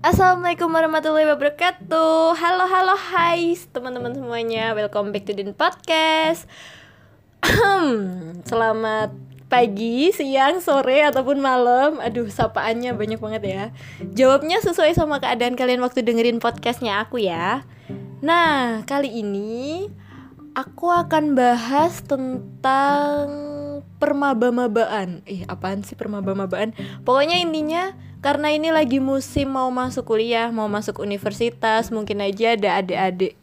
Assalamualaikum warahmatullahi wabarakatuh. Halo halo hai teman-teman semuanya. Welcome back to Din Podcast. Selamat pagi, siang, sore, ataupun malam. Aduh sapaannya banyak banget ya. Jawabnya sesuai sama keadaan kalian waktu dengerin podcastnya aku ya. Nah kali ini Aku akan bahas tentang permaba-mabaan. Ih apaan sih permaba-mabaan? Pokoknya intinya karena ini lagi musim mau masuk kuliah, mau masuk universitas, mungkin aja ada adik-adik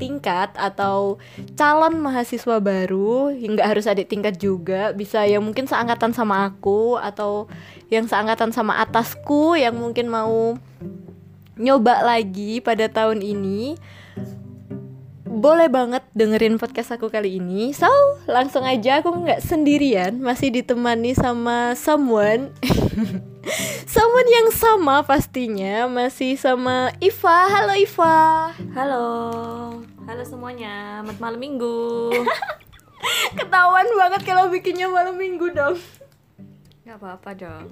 tingkat atau calon mahasiswa baru, nggak harus adik tingkat juga, bisa yang mungkin seangkatan sama aku atau yang seangkatan sama atasku yang mungkin mau nyoba lagi pada tahun ini boleh banget dengerin podcast aku kali ini. So, langsung aja aku nggak sendirian. Masih ditemani sama someone. Someone yang sama pastinya. Masih sama Iva. Halo Iva. Halo, halo semuanya, selamat malam minggu. Ketahuan banget kalau bikinnya malam minggu dong. Gak apa-apa dong.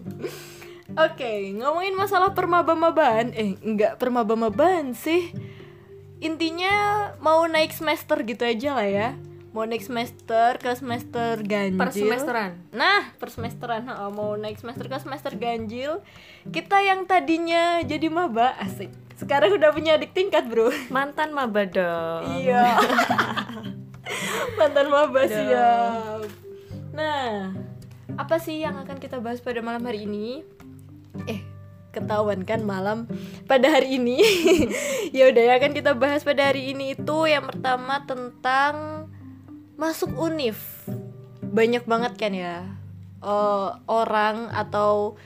Oke, ngomongin masalah permaba-mabaan. Eh, nggak permaba-mabaan sih intinya mau naik semester gitu aja lah ya. Mau naik semester ke semester ganjil. Per semesteran? Nah per semesteran oh, mau naik semester ke semester ganjil kita yang tadinya jadi maba asik. Sekarang udah punya adik tingkat bro. Mantan maba dong. Iya. Mantan maba siap. Nah apa sih yang akan kita bahas pada malam hari ini? Eh ketahuan kan malam pada hari ini. Ya udah ya kan kita bahas pada hari ini itu yang pertama tentang masuk univ. Banyak banget kan ya uh, orang atau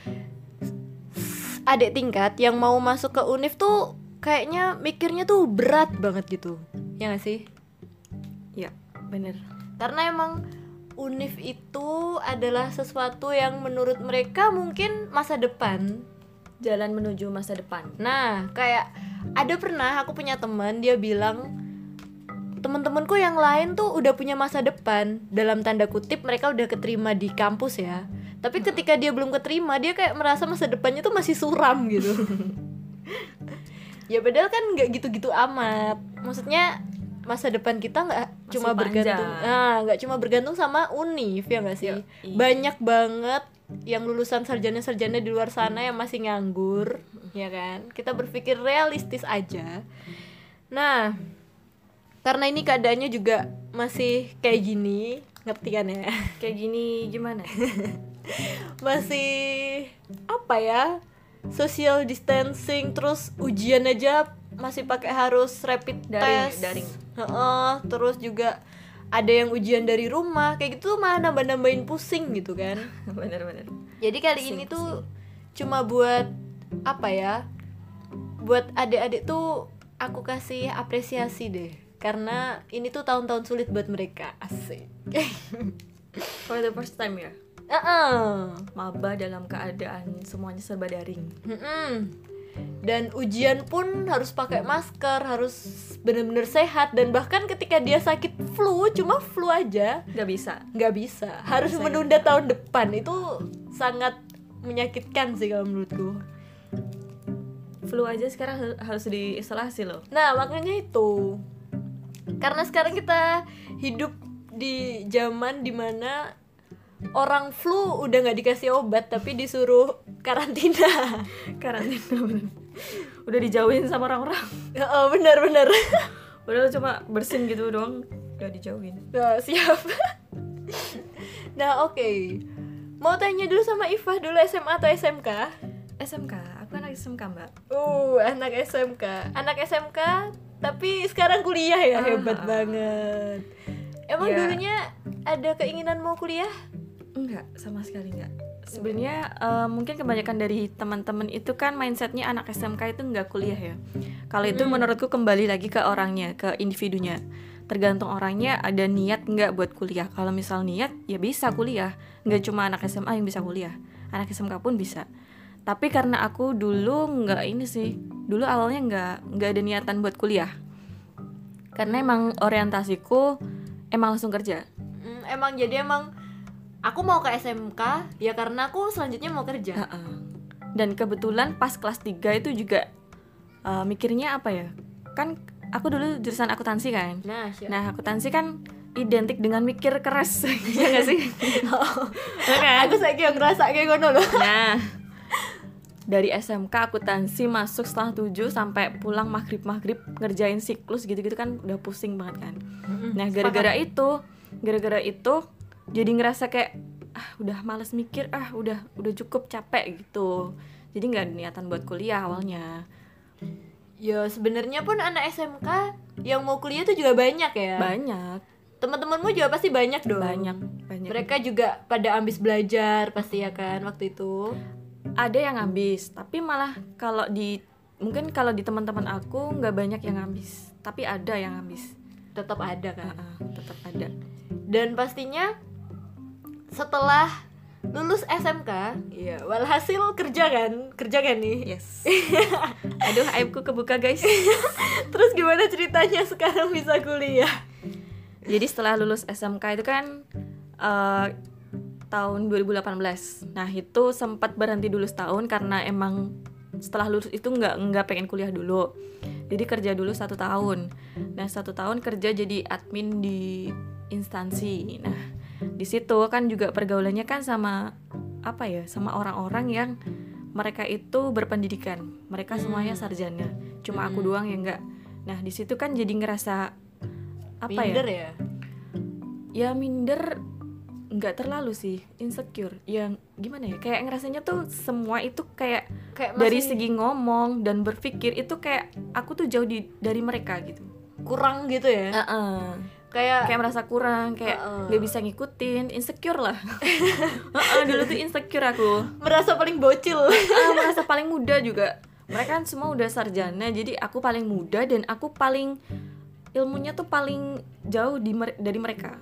adik tingkat yang mau masuk ke univ tuh kayaknya mikirnya tuh berat banget gitu. Ya gak sih? Ya, bener. Karena emang univ itu adalah sesuatu yang menurut mereka mungkin masa depan Jalan menuju masa depan Nah, kayak ada pernah aku punya teman dia bilang teman-temanku yang lain tuh udah punya masa depan dalam tanda kutip mereka udah keterima di kampus ya. Tapi ketika dia belum keterima dia kayak merasa masa depannya tuh masih suram gitu. ya padahal kan nggak gitu-gitu amat. Maksudnya masa depan kita nggak cuma panjang. bergantung, nah nggak cuma bergantung sama univ ya nggak sih? Yo, iya. Banyak banget yang lulusan sarjana-sarjana di luar sana yang masih nganggur, ya kan? Kita berpikir realistis aja. Nah, karena ini keadaannya juga masih kayak gini, ngerti kan ya? Kayak gini gimana? Masih apa ya? Social distancing terus ujian aja masih pakai harus rapid Daring, test. daring. Heeh, terus juga ada yang ujian dari rumah kayak gitu mah nambah-nambahin pusing gitu kan. Bener-bener Jadi kali Pusing, ini tuh cuma buat apa ya? Buat adik-adik tuh aku kasih apresiasi deh. Karena ini tuh tahun-tahun sulit buat mereka. Asik. For the first time ya Heeh. Maba dalam keadaan semuanya serba daring Mm-mm. Dan ujian pun harus pakai masker, harus bener-bener sehat. Dan bahkan ketika dia sakit flu, cuma flu aja Gak bisa. nggak bisa, harus bisa, menunda tahun depan. Itu sangat menyakitkan sih kalau menurutku. Flu aja sekarang har- harus diisolasi loh. Nah, makanya itu. Karena sekarang kita hidup di zaman di mana orang flu udah nggak dikasih obat tapi disuruh karantina. Karantina bener Udah dijauhin sama orang-orang oh, benar benar. Padahal cuma bersin gitu doang Udah dijauhin Nah, siap. nah, oke. Mau tanya dulu sama Iva dulu SMA atau SMK? SMK, aku anak SMK mbak Uh, anak SMK. Anak SMK tapi sekarang kuliah ya, Ah. hebat banget. Emang Ya. dulunya ada keinginan mau kuliah? Enggak, sama sekali enggak. Sebenarnya eh, mungkin kebanyakan dari teman-teman itu kan mindsetnya anak SMK itu enggak kuliah ya. Kalau itu menurutku kembali lagi ke orangnya, ke individunya. Tergantung orangnya ada niat enggak buat kuliah. Kalau misal niat ya bisa kuliah. Enggak cuma anak SMA yang bisa kuliah. Anak SMK pun bisa. Tapi karena aku dulu enggak ini sih. Dulu awalnya enggak enggak ada niatan buat kuliah. Karena emang orientasiku emang langsung kerja. Hmm, emang jadi emang aku mau ke SMK ya karena aku selanjutnya mau kerja. Heeh. dan kebetulan pas kelas 3 itu juga uh, mikirnya apa ya kan aku dulu jurusan akuntansi kan Nah, nah akuntansi kan identik dengan mikir keras ya gak sih Ya kan? aku saya yang ngerasa kayak ngono loh. Nah, dari SMK akuntansi masuk setengah tujuh sampai pulang maghrib maghrib ngerjain siklus gitu-gitu kan udah pusing banget kan. Nah, gara-gara itu, gara-gara itu jadi ngerasa kayak ah udah males mikir, ah udah udah cukup capek gitu. Jadi nggak ada niatan buat kuliah awalnya. Ya sebenarnya pun anak SMK yang mau kuliah tuh juga banyak ya. Banyak, Teman-temanmu juga pasti banyak dong. banyak, banyak. Mereka juga pada ambis belajar pasti ya kan waktu itu. Ada yang habis, tapi malah kalau di mungkin kalau di teman-teman aku nggak banyak yang habis, tapi ada yang habis. Tetap ada kan. tetap ada. Dan pastinya setelah lulus SMK, ya walhasil kerja kan, kerja kan nih. Yes. Aduh, aibku kebuka guys. Terus gimana ceritanya sekarang bisa kuliah? Jadi setelah lulus SMK itu kan eh, tahun 2018. Nah itu sempat berhenti dulu setahun karena emang setelah lulus itu nggak nggak pengen kuliah dulu. Jadi kerja dulu satu tahun. Nah satu tahun kerja jadi admin di instansi. Nah di situ kan juga pergaulannya kan sama apa ya sama orang-orang yang mereka itu berpendidikan. Mereka semuanya sarjana. Cuma aku doang yang enggak. Nah di situ kan jadi ngerasa apa ya? Minder ya? ya minder nggak terlalu sih insecure yang gimana ya kayak ngerasanya tuh semua itu kayak Kayak dari masih segi ngomong dan berpikir itu kayak aku tuh jauh di dari mereka gitu kurang gitu ya? Heeh. Kayak kayak merasa kurang kayak Heeh. nggak bisa ngikutin insecure lah Heeh, dulu tuh insecure aku merasa paling bocil. Ah, merasa paling muda juga mereka kan semua udah sarjana jadi aku paling muda dan aku paling ilmunya tuh paling jauh di mere- dari mereka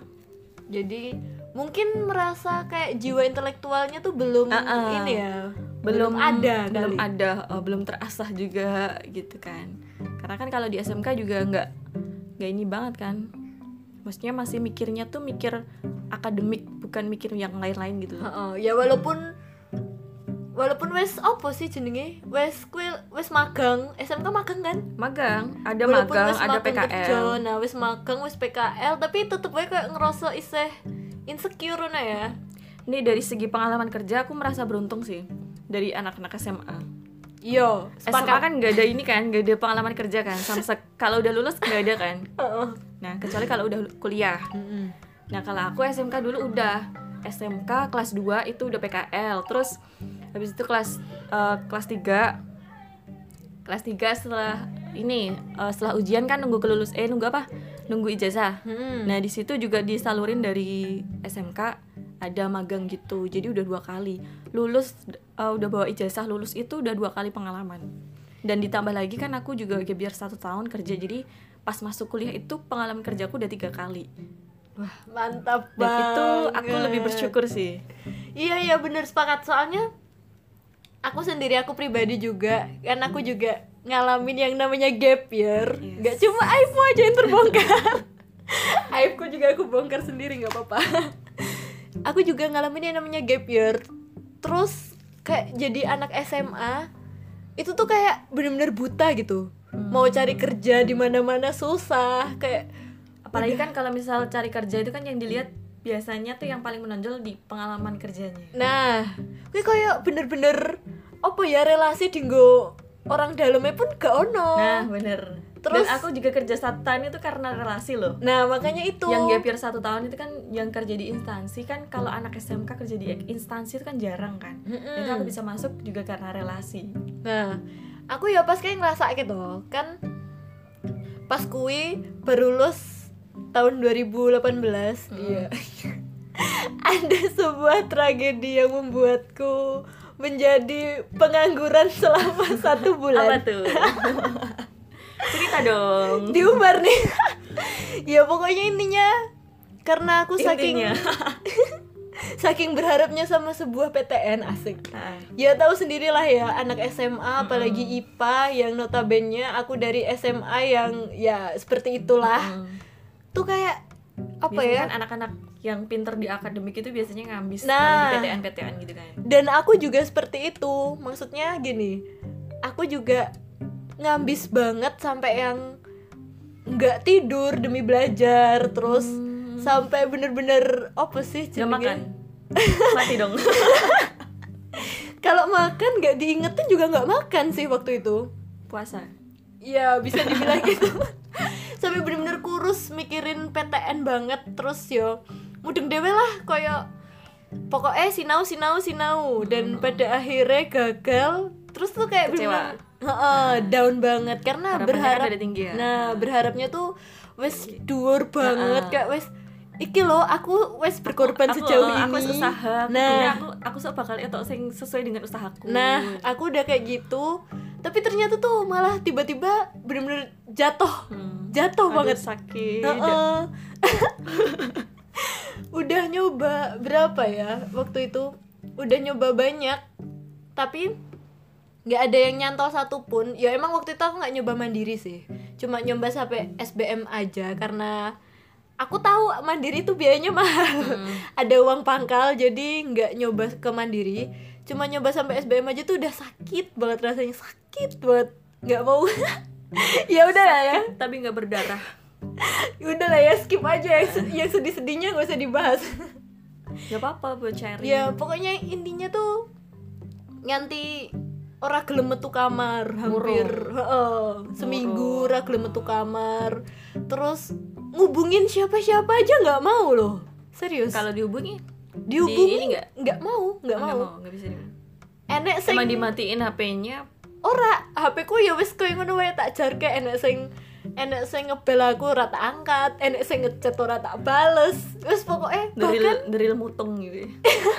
Jadi mungkin merasa kayak jiwa intelektualnya tuh belum Ah-ah. ini ya. belum, ada belum kali. ada oh, belum terasah juga gitu kan karena kan kalau di SMK juga nggak nggak ini banget kan maksudnya masih mikirnya tuh mikir akademik bukan mikir yang lain-lain gitu Heeh, ya walaupun walaupun wes opo sih jenenge? Wes kuil wes magang, SMK magang kan? magang ada walaupun magang ada magang PKL kerja, nah wes magang wes PKL tapi tetep aja kayak ngerasa iseh insecure nah ya. ini dari segi pengalaman kerja aku merasa beruntung sih dari anak-anak SMA Yo, SMA sepakat. kan nggak ada ini kan nggak ada pengalaman kerja kan sama kalau udah lulus nggak ada kan. Nah kecuali kalau udah kuliah. Nah kalau aku SMK dulu udah SMK kelas 2 itu udah PKL Terus habis itu kelas eh, kelas 3 Kelas 3 setelah ini eh, setelah ujian kan nunggu kelulus eh nunggu apa? Nunggu ijazah. Hmm. Nah, di situ juga disalurin dari SMK ada magang gitu. Jadi udah dua kali. Lulus eh, udah bawa ijazah, lulus itu udah dua kali pengalaman. Dan ditambah lagi kan aku juga year satu tahun kerja. Jadi pas masuk kuliah itu pengalaman kerjaku udah tiga kali. Wah, mantap Dan banget. itu aku lebih bersyukur sih. Iya iya bener sepakat soalnya aku sendiri aku pribadi juga kan aku juga ngalamin yang namanya gap year. Yes. Gak cuma aibmu aja yang terbongkar. Aibku juga aku bongkar sendiri nggak apa-apa. aku juga ngalamin yang namanya gap year. Terus kayak jadi anak SMA itu tuh kayak bener-bener buta gitu. Mau cari kerja di mana-mana susah kayak Apalagi kan kalau misal cari kerja itu kan yang dilihat biasanya tuh yang paling menonjol di pengalaman kerjanya. Nah, kuwi kayak bener-bener apa ya relasi dinggo orang dalamnya pun gak ono. Nah, bener. Terus- Dan aku juga kerja satu tahun itu karena relasi loh. Nah, makanya itu. Yang gap year satu tahun itu kan yang kerja di instansi kan kalau anak SMK kerja di instansi itu kan jarang kan. Mm-mm. Itu aku bisa masuk juga karena relasi. Nah, aku ya pas kayak ngerasa gitu kan pas kui baru lulus tahun 2018 iya ada sebuah tragedi yang membuatku menjadi pengangguran selama satu Apa bulan tuh? Cerita dong. diumbar nih ya pokoknya intinya karena aku saking. Saking berharapnya sama sebuah PTN asik. Nah, ya tahu sendirilah ya anak SMA apalagi IPA yang notabene aku dari SMA yang ya seperti itulah. Tuh kayak apa Biasanya ya? kan anak-anak yang pinter di akademik itu biasanya ngambis Nah. di PTN PTN gitu kan. Dan aku juga seperti itu. Maksudnya gini aku juga ngambis banget sampai yang nggak tidur demi belajar terus Hmm. Sampai bener-bener apa sih Gak makan? Mati dong. Kalau makan nggak diingetin juga nggak makan sih waktu itu. Puasa? Iya bisa dibilang gitu. Sampai bener-bener kurus mikirin PTN banget Terus yo mudeng dewe lah koyo Pokoknya sinau sinau sinau. Dan pada akhirnya gagal Terus tuh kayak Kecewa. bener-bener heeh, down banget. Karena berharap kan ada tinggi ya? Nah berharapnya tuh wes dhuwur banget Heeh. Kayak wes Iki loh aku wes berkorban aku, sejauh aku ini wis usaha Nah nah aku aku sok bakal etok sing sesuai dengan usahaku Nah, aku udah kayak gitu, tapi ternyata tuh malah tiba-tiba bener-bener jatuh, Hmm. jatuh Aduh, banget. sakit Heeh. udah nyoba berapa ya waktu itu? Udah nyoba banyak, tapi nggak ada yang nyantol satupun. Ya emang waktu itu aku nggak nyoba mandiri sih, cuma nyoba sampai SBM aja karena aku tahu mandiri itu biayanya mahal. ada uang pangkal jadi nggak nyoba ke mandiri. Cuma nyoba sampai SBM aja tuh udah sakit banget rasanya. Sakit banget. Nggak mau. Ya udah lah ya. Tapi nggak berdarah. Udah lah ya skip aja. Yang, yang sedih-sedihnya nggak usah dibahas. Nggak apa-apa buat sharing. Ya pokoknya intinya tuh nganti ora gelem metu kamar hampir heeh, seminggu ora gelem metu kamar. Terus ngubungin siapa-siapa aja nggak mau loh. Serius. Kalau dihubungi? Dihubungi di ini nggak? nggak mau nggak oh, nggak mau. nggak bisa di- enek sing emang dimatiin HP-nya ora HP ku ya wis koyo ngono wae tak jarke enek sing enek sing ngebel aku ora tak angkat enek sing ngechat ora tak bales. Wis pokoknya deril bahkan deril mutung gitu ya.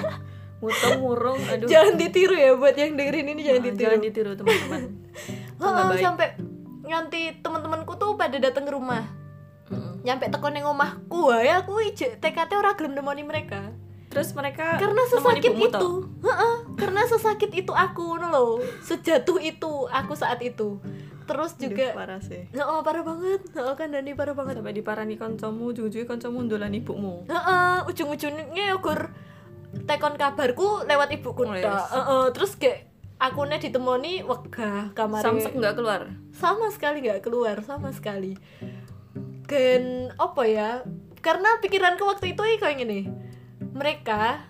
mutung murung aduh. Jangan ditiru ya buat yang dengerin ini jangan Ah, ditiru. jangan ditiru teman-teman. Nggak baik. sampai nganti teman-temanku tuh pada datang ke rumah. Nyampe teko ning omahku wae aku ije TKT ora gelem nemoni mereka. Terus mereka karena sesakit itu? Heeh, karena sesakit itu aku ngono loh sejatuh itu aku saat itu. Terus juga parah sih. Oh, parah banget. Oh, kan Dani parah banget. sampai diparani koncomu ujung-ujungnya koncomu ndolan ibumu. Heeh, ujung-ujungnya ukur tekon kabarku lewat ibuku Oh, yes. Heeh, terus kayak akunnya ditemoni wegah kamar samsek nggak keluar? Sama sekali nggak keluar sama sekali gen apa ya? Karena pikiranku waktu itu kayak gini. Mereka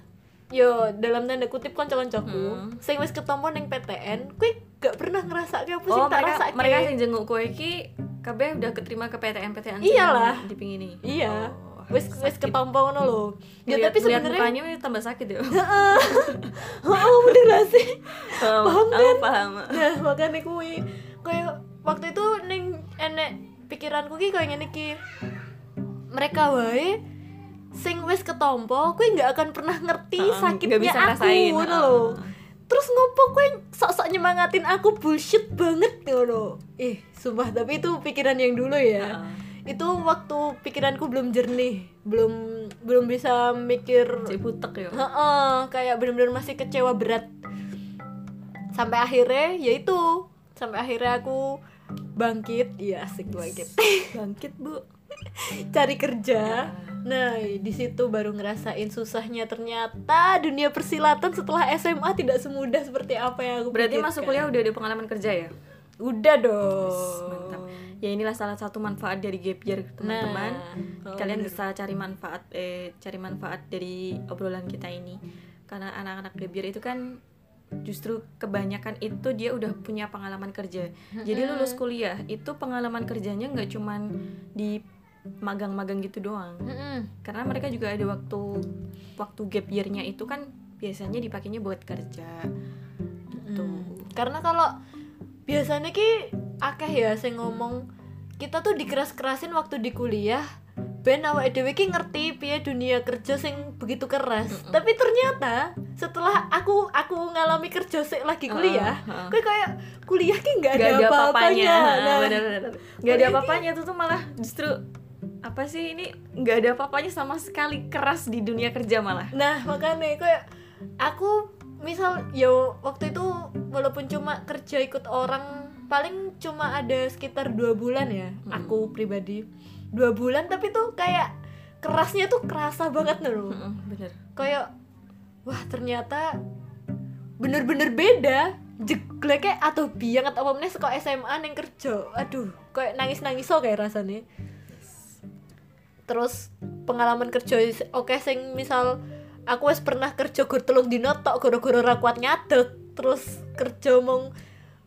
yo dalam tanda kutip konco-koncoku Hmm. sing wis ketemu neng PTN kuwi gak pernah ngerasa kayak apa sih oh tak mereka rasake. mereka yang jenguk kue ki kabeh udah keterima ke PTN PTN Iyalah. di pingini iya. Oh, wis wis ketompo ngono lho. Ya tapi sebenarnya mukanya tambah sakit ya. Oh bener sih? Paham. Kan? paham. Nah makanya kuwi kayak waktu itu neng enek pikiranku ki kayak ngene ki. Mereka wae sing wis ketompo kuwi nggak akan pernah ngerti Heeh, sakitnya bisa aku ngono terus ngopo kuwi sok-sok nyemangatin aku bullshit banget ngono. Ih sumpah tapi itu pikiran yang dulu ya. Heeh. itu waktu pikiranku belum jernih belum belum bisa mikir butek ya? Heeh, kayak bener-bener masih kecewa berat. Sampai akhirnya yaitu sampai akhirnya aku bangkit. Iya asik bangkit. Bangkit bu. Cari kerja. Nah di situ baru ngerasain susahnya ternyata dunia persilatan setelah SMA tidak semudah seperti apa yang aku berarti pikirkan. masuk kuliah udah ada pengalaman kerja ya? Udah dong. Mantap. Ya inilah salah satu manfaat dari gap year teman-teman. Nah, oh, kalian bener. bisa cari manfaat eh cari manfaat dari obrolan kita ini. Karena anak-anak gap year itu kan justru kebanyakan itu dia udah punya pengalaman kerja. Jadi lulus kuliah itu pengalaman kerjanya nggak cuman di magang-magang gitu doang. Karena mereka juga ada waktu waktu gap year-nya itu kan biasanya dipakainya buat kerja. Gitu. Hmm. Karena kalau biasanya ki akeh ya sing ngomong kita tuh dikeras-kerasin waktu di kuliah ben awake dhewe ki ngerti piye dunia kerja sing begitu keras. Tapi ternyata setelah aku aku ngalami kerja sik lagi kuliah, Heeh, heeh. kayak kayak kuliah ki nggak ada, ada apa-apanya. Nah, bener ada apa-apanya itu tuh malah justru apa sih ini nggak ada apa-apanya sama sekali keras di dunia kerja malah Nah, makanya kayak aku misal yo waktu itu walaupun cuma kerja ikut orang paling cuma ada sekitar dua bulan ya Mm. aku pribadi dua bulan tapi tuh kayak kerasnya tuh kerasa banget nih loh bener. Kayak wah ternyata bener-bener beda. Jegleknya atau biang atau apa meneh sekolah SMA neng kerja. Aduh kayak nangis-nangis so kayak rasanya. Terus pengalaman kerja oke sing misal aku wes pernah kerja gur telung dino tok goro-goro ra kuat terus kerja mong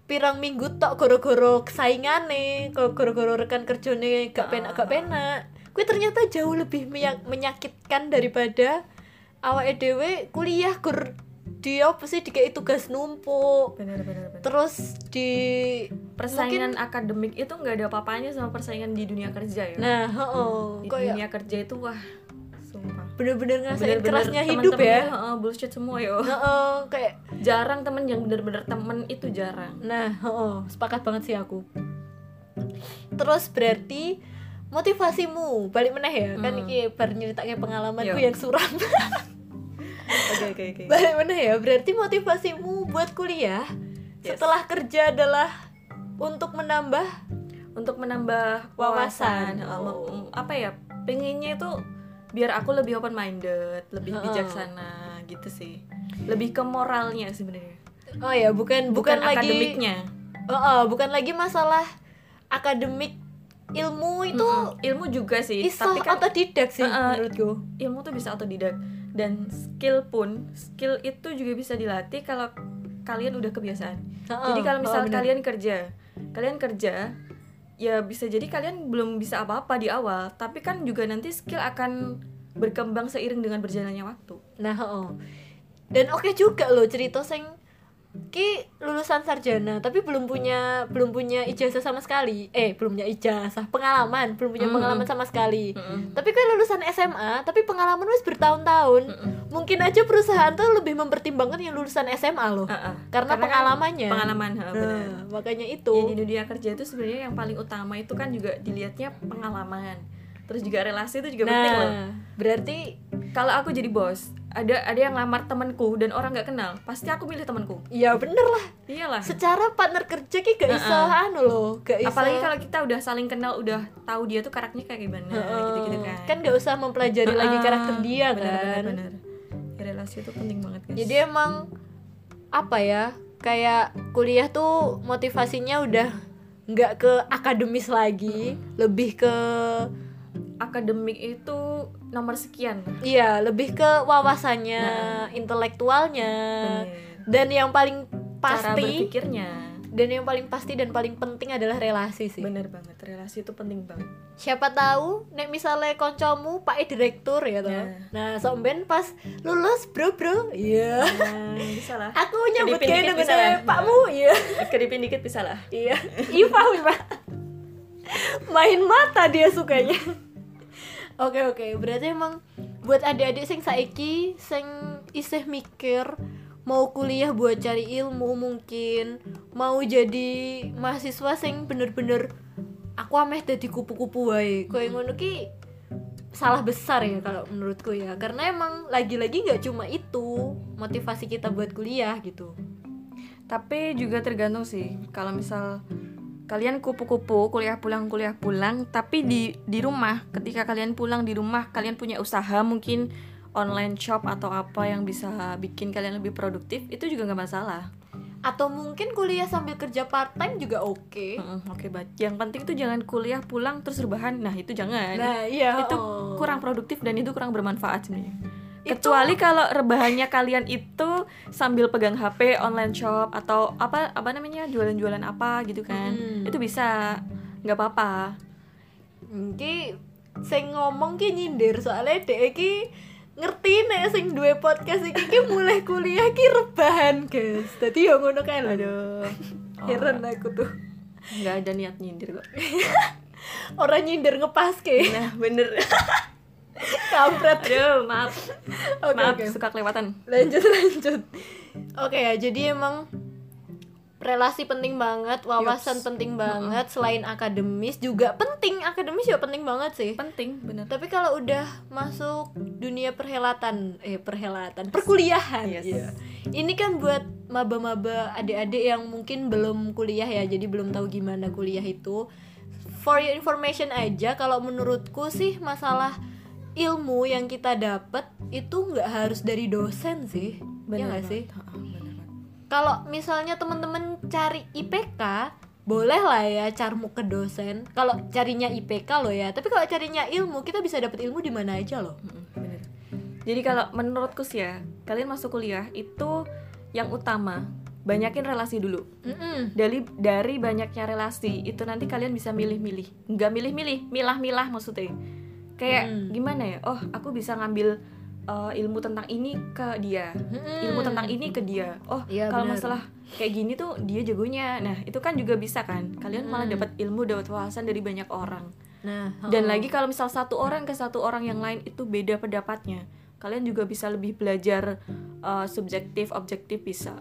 pirang minggu tok goro-goro kok goro-goro rekan kerjane gak penak gak penak. Kuwi ternyata jauh lebih menyakitkan daripada awake dhewe kuliah gur di apa sih dikei tugas numpuk. Bener bener bener. Terus di persaingan akademik itu nggak ada apa-apanya sama persaingan di dunia kerja ya? Nah heeh. Di kayak dunia kerja itu wah bener-bener ngerasain Bener-bener kerasnya hidup ya heeh, bullshit semua yo heeh kayak jarang temen yang bener-bener temen itu jarang Nah, oh, sepakat banget sih aku. Terus berarti motivasimu balik meneh ya kan Hmm. iki bar nyeritaknya pengalamanku Yo. yang suram oke oke oke balik meneh ya berarti motivasimu buat kuliah Yes. setelah kerja adalah untuk menambah untuk menambah Wawasan. wawasan, Oh. apa ya pengennya itu biar aku lebih open minded lebih bijaksana gitu sih. Lebih ke moralnya sebenarnya. Oh ya bukan bukan, bukan, lagi akademiknya. Oh, oh, bukan lagi masalah akademik ilmu itu Mm-mm. ilmu juga sih iso tapi kan otodidak sih Heeh. menurutku. Ilmu tuh bisa otodidak. Dan skill pun skill itu juga bisa dilatih kalau kalian udah kebiasaan. Heeh, jadi kalau oh, misal bener. kalian kerja kalian kerja ya bisa jadi kalian belum bisa apa-apa di awal tapi kan juga nanti skill akan berkembang seiring dengan berjalannya waktu Nah, oh. Dan oke juga loh cerita sing ki lulusan sarjana tapi belum punya belum punya ijazah sama sekali. Eh, belum punya ijazah, pengalaman, belum punya Mm. pengalaman sama sekali. Mm-mm. Tapi kan lulusan SMA, tapi pengalaman wis bertahun-tahun. Mm-mm. Mungkin aja perusahaan tuh lebih mempertimbangkan yang lulusan SMA loh. Ah. Karena, kan pengalamannya. pengalaman ha, benar. Nah, makanya Ya, itu. di dunia kerja itu sebenarnya yang paling utama itu kan juga dilihatnya pengalaman terus juga relasi itu juga penting loh Nah, berarti kalau aku jadi bos ada ada yang lamar temanku dan orang nggak kenal pasti aku milih temanku ya bener lah. iyalah Secara partner kerja ki gak iso Heeh. anu loh, gak iso. apalagi kalau kita udah saling kenal udah tahu dia tuh karakternya kayak gimana Heeh. gitu-gitu kan kan gak usah mempelajari lagi Heeh. karakter dia Bener, kan bener, bener. Ya, relasi itu penting banget guys jadi emang apa ya kayak kuliah tuh motivasinya udah nggak ke akademis lagi lebih ke akademik itu nomor sekian. Iya lebih ke wawasannya intelektualnya. Bener. dan yang paling cara pasti berpikirnya. Dan yang paling pasti dan paling penting adalah relasi sih. Bener banget relasi itu penting banget. Siapa tahu nek misalnya koncomu pak direktur ya toh. Nah. nah somben pas lulus bro bro. Iya. Nah, bisa lah. Aku nyambut kayak dengan pakmu iya. Kedipin dikit bisa lah. Iya. Iva Iva main mata dia sukanya oke oke. Berarti emang buat adik-adik sing saiki sing isih mikir mau kuliah buat cari ilmu mungkin mau jadi mahasiswa sing bener-bener aku ameh dadi kupu-kupu wae. Koyo ngono ki salah besar ya kalau menurutku ya. Karena emang lagi-lagi nggak cuma itu motivasi kita buat kuliah gitu. Tapi juga tergantung sih. Kalau misal kalian kupu-kupu kuliah pulang kuliah pulang tapi di di rumah. Ketika kalian pulang di rumah kalian punya usaha mungkin online shop atau apa yang bisa bikin kalian lebih produktif itu juga nggak masalah. Atau mungkin kuliah sambil kerja part time juga oke. Mm-mm, oke banget yang penting tuh jangan kuliah pulang terus rebahan. Nah itu jangan. Nah iya itu oh. kurang produktif dan itu kurang bermanfaat sebenarnya kecuali kalau rebahannya kalian itu sambil pegang HP online shop atau apa apa namanya jualan-jualan apa gitu kan. Hmm. itu bisa. Nggak apa-apa. Ki sing ngomong ki nyindir soalnya dek ki ngerti nek sing duwe podcast iki ki mulai kuliah ki rebahan guys. Tadi yo ngono lho aduh. Heran aku tuh. Nggak ada niat nyindir kok. Orang nyindir ngepaske. Nah bener kampret. Aduh maaf. Oke maaf oke. suka kelewatan. Lanjut lanjut. Oke ya jadi emang relasi penting banget wawasan Yups. penting banget selain akademis juga. Penting akademis juga penting banget sih. Penting bener. Tapi kalau udah masuk dunia perhelatan eh perhelatan perkuliahan Yes. iya. ini kan buat maba-maba adik-adik yang mungkin belum kuliah ya jadi belum tahu gimana kuliah itu. For your information aja kalau menurutku sih masalah ilmu yang kita dapat itu nggak harus dari dosen sih ya nggak banget. sih Ha-ha, bener banget. kalau misalnya temen-temen cari IPK boleh lah ya carmu ke dosen kalau carinya IPK loh ya tapi kalau carinya ilmu kita bisa dapat ilmu di mana aja loh bener. Jadi kalau menurutku sih ya, kalian masuk kuliah itu yang utama banyakin relasi dulu. Mm-mm. Dari dari banyaknya relasi itu nanti kalian bisa milih-milih. Nggak milih-milih, milah-milah maksudnya. Kayak Hmm. gimana ya? Oh, aku bisa ngambil uh, ilmu tentang ini ke dia. Mm-mm. Ilmu tentang ini ke dia. Oh, Iya, kalau bener. masalah kayak gini tuh dia jagonya. Nah, itu kan juga bisa kan. Kalian malah Hmm. dapat ilmu, dapat wawasan dari banyak orang. nah Dan oh. lagi kalau misal satu orang ke satu orang yang lain itu beda pendapatnya, kalian juga bisa lebih belajar uh, subjektif, objektif bisa.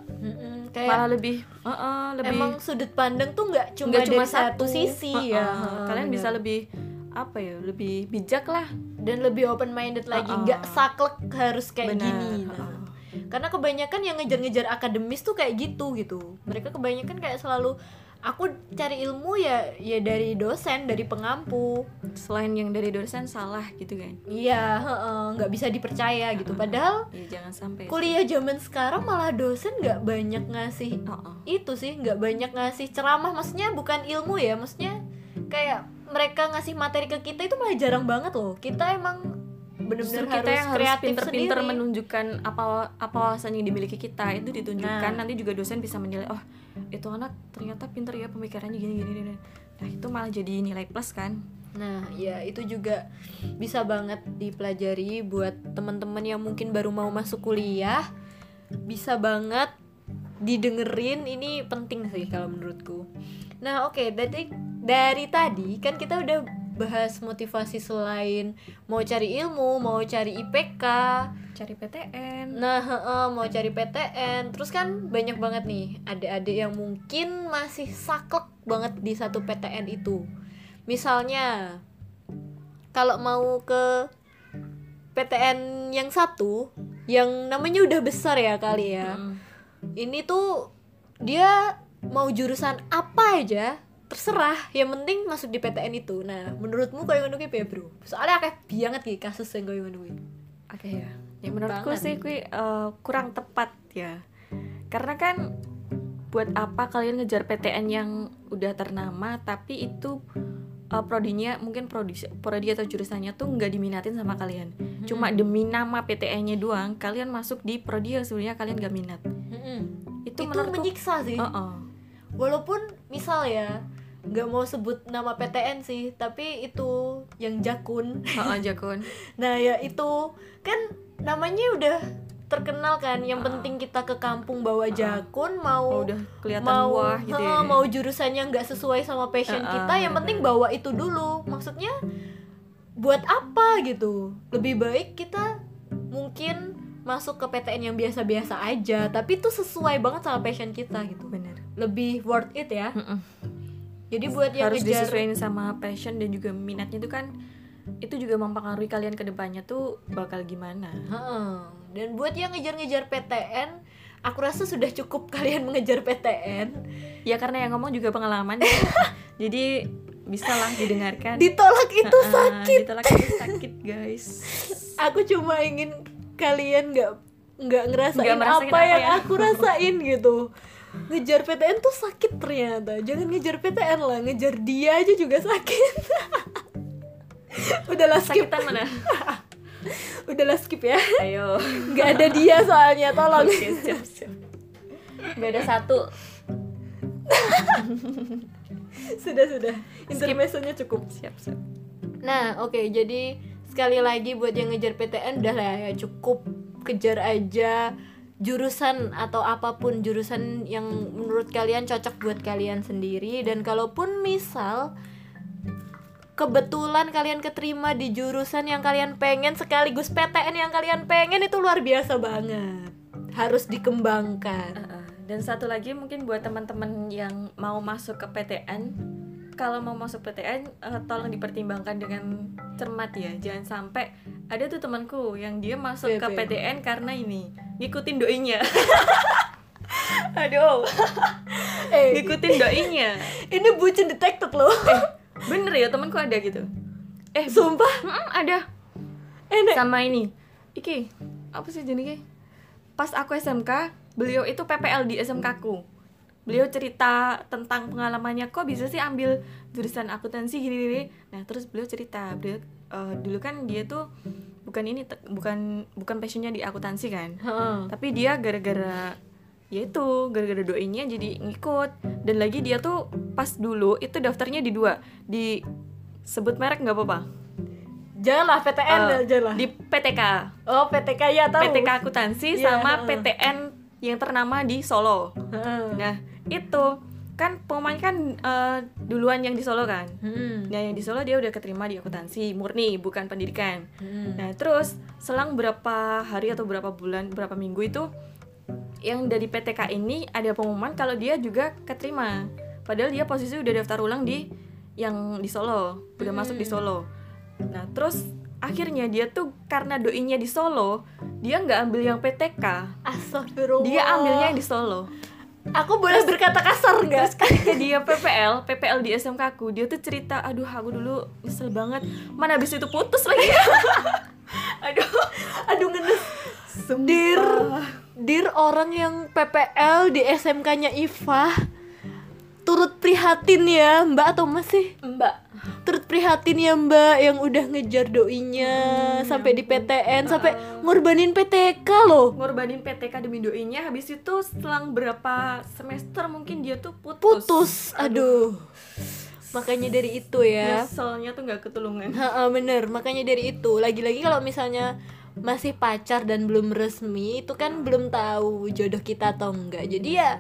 Kayak Malah lebih, uh, uh, lebih emang sudut pandang tuh nggak cuma nggak dari satu sisi Uh, ya uh, kalian bisa lebih apa ya, lebih bijak lah. dan lebih open minded lagi Uh-uh. nggak saklek harus kayak Benar, gini uh-uh. nah. karena kebanyakan yang ngejar-ngejar akademis tuh kayak gitu gitu mereka kebanyakan kayak selalu aku cari ilmu ya ya dari dosen dari pengampu Selain yang dari dosen salah gitu kan. iya heeh, nggak bisa dipercaya gitu padahal Ya jangan sampai. kuliah zaman sekarang malah dosen nggak banyak ngasih Uh, uh. itu sih nggak banyak ngasih ceramah maksudnya bukan ilmu ya maksudnya kayak mereka ngasih materi ke kita itu malah jarang banget loh. Kita emang Justru bener-bener kita harus yang kreatif pinter-pinter menunjukkan apa apa wawasan yang dimiliki kita. Itu ditunjukkan. Nah. nanti juga dosen bisa menilai oh itu anak ternyata pinter ya pemikirannya gini gini gini. Nah itu malah jadi nilai plus kan? Nah, ya itu juga bisa banget dipelajari buat teman-teman yang mungkin baru mau masuk kuliah. Bisa banget didengerin. Ini penting sih kalau menurutku. Nah, oke, dari dari tadi kan kita udah bahas motivasi selain mau cari ilmu, mau cari IPK, cari PTN Nah, heeh, mau cari PTN, terus kan banyak banget nih adik-adik yang mungkin masih saklek banget di satu PTN itu. Misalnya, kalau mau ke PTN yang satu, yang namanya udah besar ya kali ya. Mm. Ini tuh dia mau jurusan apa aja terserah yang penting masuk di PTN itu. Nah menurutmu kayak ngono ki piye, bro? Soalnya akeh banget ki kasus yang kayak ngono ki. oke ya. Ya menurutku sih kui eh, kurang tepat ya. Karena kan buat apa kalian ngejar PTN yang udah ternama tapi itu eh, prodinya mungkin prodi prodi atau jurusannya tuh nggak diminatin sama kalian. Cuma demi nama PTN-nya doang kalian masuk di prodi yang sebenarnya kalian gak minat. Mm-mm. itu, itu menurutku menyiksa sih. Uh-uh. walaupun misal ya nggak mau sebut nama PTN sih tapi itu yang jakun. Uh-uh, Jakun. Nah ya itu. Kan namanya udah terkenal kan yang Ah. penting kita ke kampung bawa jakun mau Oh, udah kelihatan mau wah gitu ya. mau jurusannya nggak sesuai sama passion Ah, ah, kita yang penting bawa itu dulu. Maksudnya buat apa gitu? Lebih baik kita mungkin masuk ke PTN yang biasa-biasa aja tapi itu sesuai banget sama passion kita gitu. Bener. Lebih worth it ya. Mm-mm. Jadi buat yang harus ngejar disesuaikan sama passion dan juga minatnya itu kan itu juga mempengaruhi kalian ke depannya tuh bakal gimana. Heeh. dan buat yang ngejar-ngejar PTN aku rasa sudah cukup kalian mengejar PTN ya karena yang ngomong juga pengalaman. Ya. jadi bisa lah didengarkan. Ditolak itu sakit. ditolak itu sakit guys. Aku cuma ingin kalian nggak nggak ngerasain Nggak merasain apa, apa yang ya. aku rasain gitu. Ngejar PTN tuh sakit ternyata. Jangan ngejar PTN lah ngejar dia aja juga sakit. Udahlah skip. sakitan mana udahlah skip ya. Ayo. Nggak ada dia soalnya tolong. Oke siap siap. Beda satu. Sudah sudah. Intermezzonya cukup. Siap siap. Nah, oke, jadi sekali lagi buat yang ngejar PTN udah lah ya cukup kejar aja jurusan atau apa pun jurusan yang menurut kalian cocok buat kalian sendiri dan kalaupun misal kebetulan kalian keterima di jurusan yang kalian pengen sekaligus PTN yang kalian pengen itu luar biasa banget. Harus dikembangkan. Dan satu lagi mungkin buat teman-teman yang mau masuk ke PTN kalau mau masuk PTN eh, tolong dipertimbangkan dengan cermat ya. Jangan sampai ada tuh temanku yang dia masuk ke PP. PTN karena ini ngikutin doinya. Aduh. Eh, ngikutin doinya. Ini bucin detected loh. bener ya temanku ada gitu. Eh Sumpah, mm, ada. Enek. sama ini. Iki apa sih jenenge pas aku SMK beliau itu PPL di SMK ku beliau cerita tentang pengalamannya kok bisa sih ambil jurusan akuntansi gini gini nah terus beliau cerita beliau eh, dulu kan dia tuh bukan ini bukan bukan passionnya di akuntansi kan Heeh. tapi dia gara-gara ya itu gara-gara doinya jadi ngikut dan lagi dia tuh pas dulu itu daftarnya di dua di sebut merek nggak apa-apa Janganlah PTN Eh, janganlah. di PTK Oh, PTK ya tahu. PTK akuntansi Iya, sama. PTN yang ternama di Solo nah itu kan pemain kan eh, duluan yang di Solo kan Hmm. nah yang di Solo dia udah keterima di akuntansi murni bukan pendidikan Hmm. Nah, terus selang berapa hari atau berapa bulan, berapa minggu itu yang dari PTK ini ada pengumuman kalau dia juga keterima. Padahal dia posisi udah daftar ulang di yang di Solo, udah masuk di Solo. Nah, terus akhirnya dia tuh karena doinya di Solo, dia nggak ambil yang PTK. Astagfirullah. Dia ambilnya yang di Solo. Aku boleh berkata kasar Terus nggak? ketika dia PPL, PPL di SMK aku, dia tuh cerita, aduh aku dulu nyesel banget, mana habis itu putus lagi. aduh, Aduh ngenes. Dir, dir orang yang PPL di SMK-nya Iva turut prihatin ya Mbak atau Mas sih? Mbak, Turut prihatin ya Mbak yang udah ngejar doinya sampai di PTN sampai ngorbanin PTK loh. ngorbanin PTK demi doinya habis itu selang berapa semester mungkin dia tuh putus Putus. Aduh. Makanya dari itu ya. nyeselnya tuh nggak ketulungan Heeh, bener makanya dari itu lagi-lagi kalau misalnya masih pacar dan belum resmi itu kan belum tahu jodoh kita atau enggak jadi ya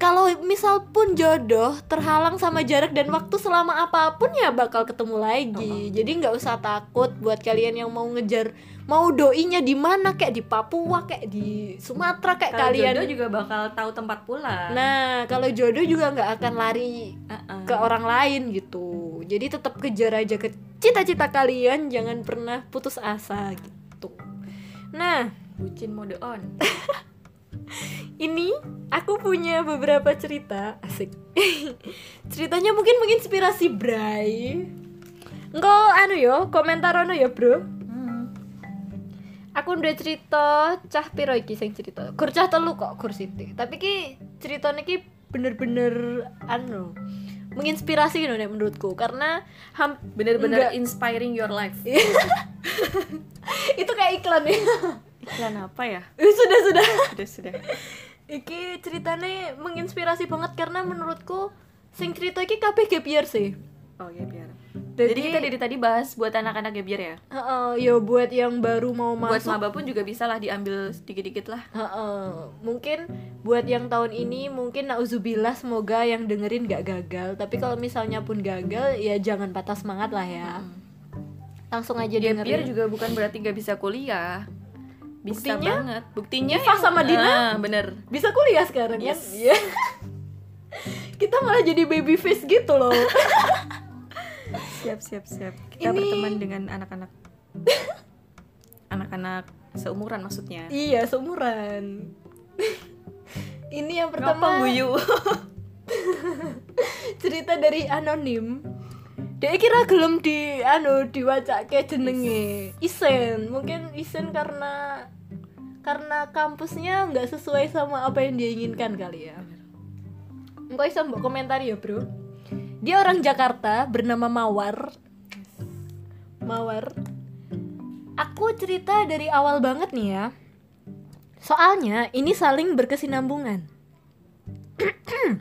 kalau misal pun jodoh terhalang sama jarak dan waktu selama apa pun ya bakal ketemu lagi. Jadi nggak usah takut buat kalian yang mau ngejar mau doinya di mana kayak di Papua kayak di Sumatera kayak kalau kalian. jodoh juga bakal tahu tempat pulang. Nah kalau jodoh juga nggak akan lari Uh-uh. ke orang lain gitu. Jadi tetap kejar aja ke cita-cita kalian jangan pernah putus asa gitu. Nah. Bucin mode on ini aku punya beberapa cerita asik. Ceritanya mungkin menginspirasi Bray. Engko anu yo komentar ono ya bro. Aku udah cerita cah piro iki sing cerita? Kur cah telu kok kur siti tapi ki ceritanya ki bener-bener anu menginspirasi gitu nek menurutku. Karena ham bener-bener inspiring your life. Itu kayak iklan ya iklan apa ya? Eh, sudah sudah. Sudah sudah iki ceritanya menginspirasi banget karena menurutku sing cerita iki kabeh gap year sih. Oh ya biar Jadi- jadi kita dari tadi bahas buat anak-anak gebiar ya? Heeh, ya buat yang baru mau buat masuk. maba pun juga bisa lah diambil sedikit-dikit lah. Heeh, mungkin buat yang tahun ini mungkin nauzubillah semoga yang dengerin gak gagal. Tapi kalau misalnya pun gagal ya jangan patah semangat lah ya. Langsung aja Gap year dengerin. juga bukan berarti gak bisa kuliah bisa Buktinya? banget. Buktinya Ifah sama Dina? Ah, bener. Bisa kuliah sekarang kan? Yes. Iya. kita malah jadi baby face gitu loh. Siap siap siap. Kita Ini- berteman dengan anak-anak. Anak-anak seumuran maksudnya. Iya seumuran. Ini yang pertama. Guyu. Cerita dari anonim. Dia kira gelem di anu diwacake jenenge. Isen. Mungkin Isen karena karena kampusnya nggak sesuai sama apa yang dia inginkan kali ya. Engkau bisa mbok komentar ya bro. Dia orang Jakarta bernama Mawar. Mawar. Aku cerita dari awal banget nih ya. Soalnya ini saling berkesinambungan.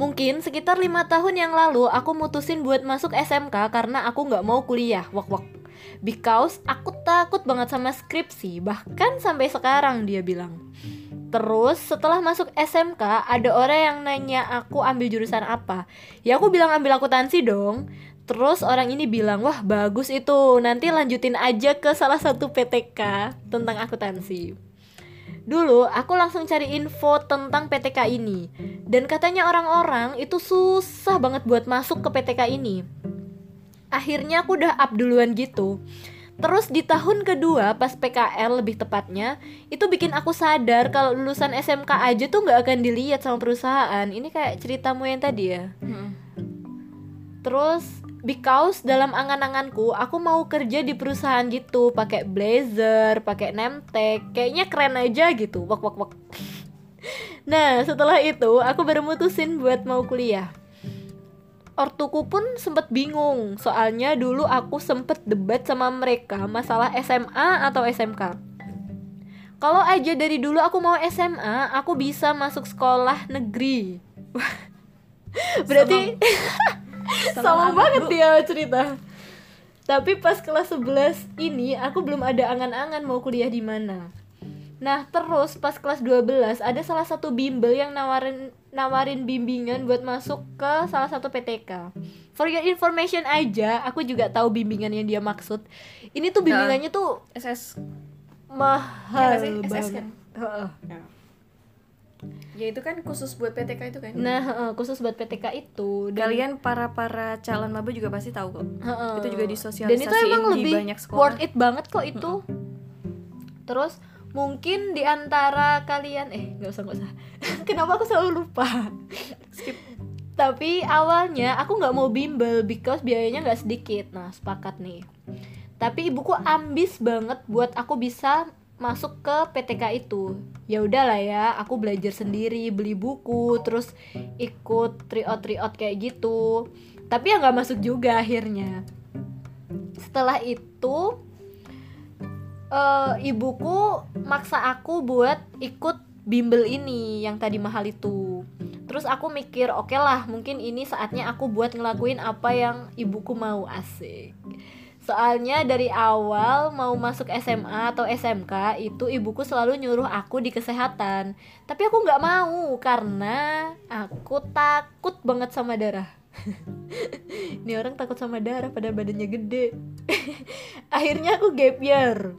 Mungkin sekitar lima tahun yang lalu aku mutusin buat masuk SMK karena aku nggak mau kuliah, wak wak. Because aku takut banget sama skripsi, bahkan sampai sekarang dia bilang. Terus setelah masuk SMK ada orang yang nanya aku ambil jurusan apa. Ya aku bilang ambil akuntansi dong. Terus orang ini bilang, wah bagus itu, nanti lanjutin aja ke salah satu PTK tentang akuntansi. Dulu aku langsung cari info tentang PTK ini Dan katanya orang-orang itu susah banget buat masuk ke PTK ini Akhirnya aku udah up duluan gitu. Terus di tahun kedua pas PKL lebih tepatnya Itu bikin aku sadar kalau lulusan SMK aja tuh nggak akan dilihat sama perusahaan. Ini kayak ceritamu yang tadi ya. Terus because dalam angan-anganku aku mau kerja di perusahaan gitu pakai blazer pakai name tag kayaknya keren aja gitu wak wak wak. Nah setelah itu aku baru mutusin buat mau kuliah ortuku pun sempet bingung. Soalnya dulu aku sempet debat sama mereka masalah SMA atau SMK kalau aja dari dulu aku mau SMA aku bisa masuk sekolah negeri. Berarti sama, banget dia cerita. Tapi pas kelas 11 ini aku belum ada angan-angan mau kuliah di mana. Nah terus pas kelas 12 ada salah satu bimbel yang nawarin nawarin bimbingan buat masuk ke salah satu PTK. For your information aja, aku juga tahu bimbingan yang dia maksud. Ini tuh bimbingannya tuh SS mahal Ya? SS banget. kan? Heeh. ya itu kan khusus buat PTK itu kan Nah khusus buat PTK itu. Dan, kalian para para calon maba juga pasti tahu kok itu juga Dan disosialisasiin itu emang di lebih banyak sekolah worth it banget kok itu. Terus mungkin di antara kalian eh nggak usah nggak usah. Kenapa aku selalu lupa? skip Tapi awalnya aku nggak mau bimbel because biayanya nggak sedikit. Nah sepakat nih. Tapi ibuku ambis banget buat aku bisa masuk ke PTK itu. Ya udahlah ya, aku belajar sendiri, beli buku, terus ikut tryout tryout kayak gitu. Tapi ya nggak masuk juga akhirnya. Setelah itu eh ibuku maksa aku buat ikut bimbel ini yang tadi mahal itu. Terus aku mikir, oke lah, mungkin ini saatnya aku buat ngelakuin apa yang ibuku mau asik. Soalnya dari awal mau masuk SMA atau SMK itu ibuku selalu nyuruh aku di kesehatan. Tapi aku nggak mau karena aku takut banget sama darah. Ini orang takut sama darah padahal badannya gede. Akhirnya aku gap year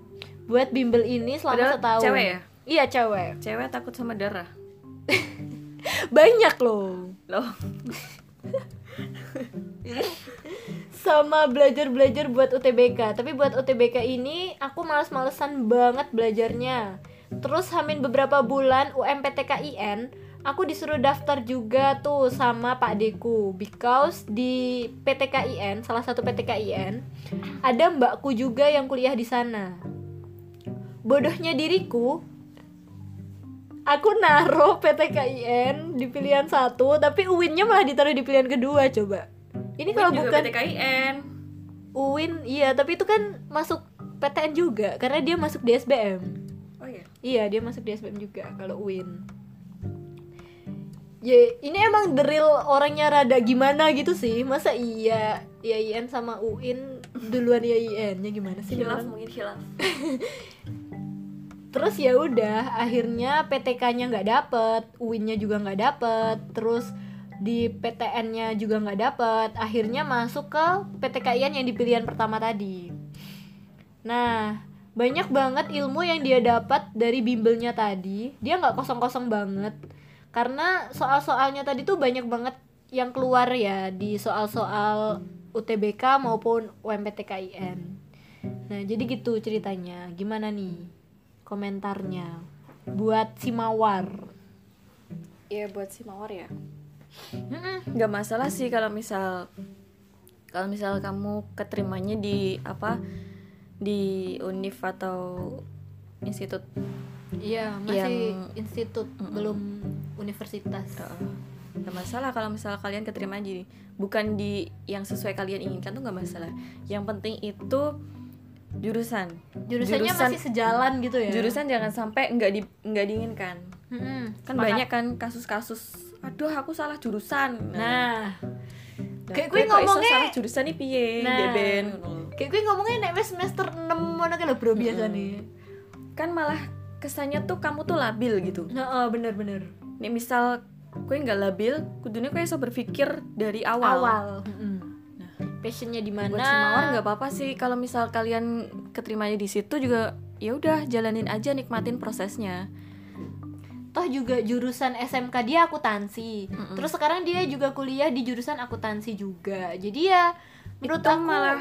buat bimbel ini selama Padahal setahun. cewek ya? Iya cewek. cewek takut sama darah Banyak loh. loh sama belajar-belajar buat UTBK tapi buat UTBK ini aku males-malesan banget belajarnya terus hamin beberapa bulan UMPTKIN aku disuruh daftar juga tuh sama Pak Deku because di PTKIN salah satu PTKIN ada mbakku juga yang kuliah di sana bodohnya diriku. Aku naro PTKIN di pilihan satu tapi UIN-nya malah ditaruh di pilihan kedua coba. Ini kalau bukan PTKIN UIN iya tapi itu kan masuk PTN juga karena dia masuk di SBM oh iya? Iya dia masuk di SBM juga kalau UIN ya ini emang the real orangnya rada gimana gitu sih. Masa iya IAIN sama UIN duluan IAIN nya gimana sih? Hilaf mungkin hilaf terus ya udah akhirnya PTK-nya nggak dapet UIN-nya juga nggak dapet terus di PTN-nya juga nggak dapet akhirnya masuk ke PTKIN yang di pilihan pertama tadi. Nah banyak banget ilmu yang dia dapat dari bimbelnya tadi. Dia nggak kosong-kosong banget. Karena soal-soalnya tadi tuh banyak banget yang keluar ya di soal-soal UTBK maupun UMPTKIN nah jadi gitu ceritanya. Gimana nih komentarnya. Buat si mawar. Iya buat si mawar ya. Nggak masalah sih kalau misal kalau misal kamu keterimanya di apa di univ atau institut Iya, masih Yang- institut, belum universitas. eh, nggak masalah kalau misal kalian keterima aja nih. bukan di yang sesuai kalian inginkan tuh nggak masalah. Yang penting itu jurusan Jurusannya jurusan- masih sejalan gitu ya. jurusan jangan sampai nggak di nggak diinginkan Mm-mm, kan banyak kan kasus-kasus aduh aku salah jurusan Nah, Nah, kayak gue ngomongnya- salah jurusan nih piye Nah. deben kayak gue ngomongnya nek semester 6 mana kan bro biasa nih. kan malah kesannya tuh kamu tuh labil gitu Nah, oh, bener-bener. nih misal gue nggak labil kudunya gue bisa berpikir dari awal, Awal. Mm-mm. Passionnya di mana? buat si mawar nggak apa-apa sih kalau misal kalian keterimanya di situ juga ya udah jalanin aja nikmatin prosesnya Toh juga jurusan SMK dia akuntansi. Mm-mm. Terus sekarang dia juga kuliah di jurusan akuntansi juga. Jadi ya menurut itu aku malah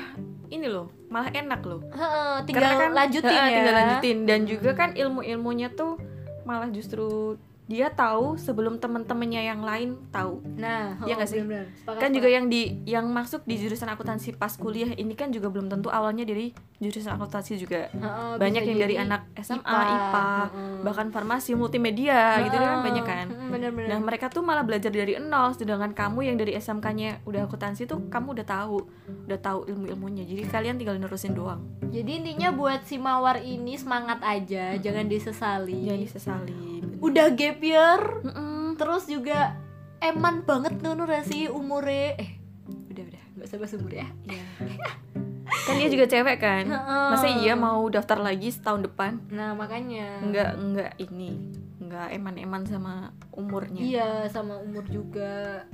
ini loh malah enak loh heeh, tinggal Karena kan lanjutin Heeh, ya. tinggal lanjutin dan juga kan ilmu ilmunya tuh malah justru dia tahu sebelum teman-temannya yang lain tahu Nah, oh, nggak sih? bener-bener. Sepakat, kan juga yang di yang masuk di jurusan akuntansi pas kuliah ini kan juga belum tentu awalnya dari jurusan akuntansi juga Heeh, banyak yang dari anak SMA, IPA, IPA, heeh. bahkan farmasi, multimedia gitu kan banyak kan. mm, bener-bener. Nah mereka tuh malah belajar dari nol, sedangkan kamu yang dari SMK-nya udah akuntansi tuh kamu udah tahu, udah tahu ilmu-ilmunya. Jadi kalian tinggal nerusin doang, Jadi intinya buat si Mawar ini semangat aja, jangan disesali. jangan disesali. Udah gap year, Mm-mm. terus juga eman banget Nunu sih umure? Eh udah udah. Nggak usah bahas umur ya. Iya. kan dia juga cewek kan, Heeh. masa iya mau daftar lagi setahun depan? nah makanya. Enggak, enggak ini, enggak eman-eman sama umurnya. iya sama umur juga.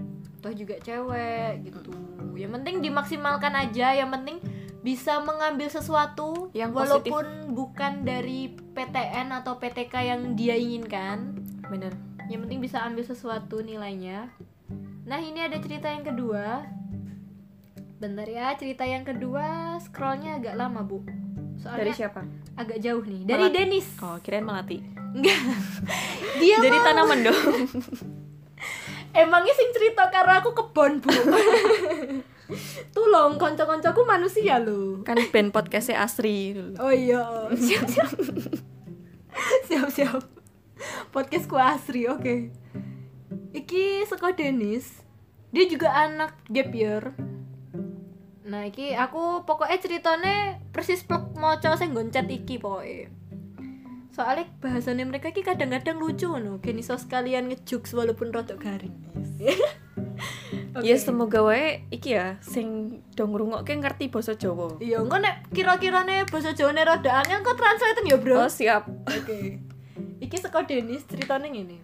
Toh juga cewek gitu. Yang penting dimaksimalkan aja. Yang penting bisa mengambil sesuatu Yang walaupun bukan dari PTN atau PTK yang dia inginkan Bener. yang penting bisa ambil sesuatu nilainya. Nah ini ada cerita yang kedua. Bentar ya cerita yang kedua scrollnya agak lama bu. Soalnya Dari siapa? agak jauh nih. Dari Melati. Denis. Oh, kirain melati. enggak. Dia Dari mah- tanaman dong. emangnya sing cerita karena aku kebon bu? Tolong konco-koncoku manusia loh kan band podcastnya Asri. Oh iya. Siap siap. Siap siap podcastku asri oke iki seko Denis dia juga anak gap year nah iki aku pokoknya ceritanya persis plek moco sing goncet iki pokoknya soalnya bahasannya mereka iki kadang-kadang lucu no gini so sekalian ngejokes walaupun rotok garing Oke. Ya semoga wae iki ya sing dong ngrungokke ngerti basa Jawa. iya engko nek kira-kirane bahasa Jawa nih rada angel kok translate ya bro Oh, siap. Oke. Iki saka Denis ceritanya ngene.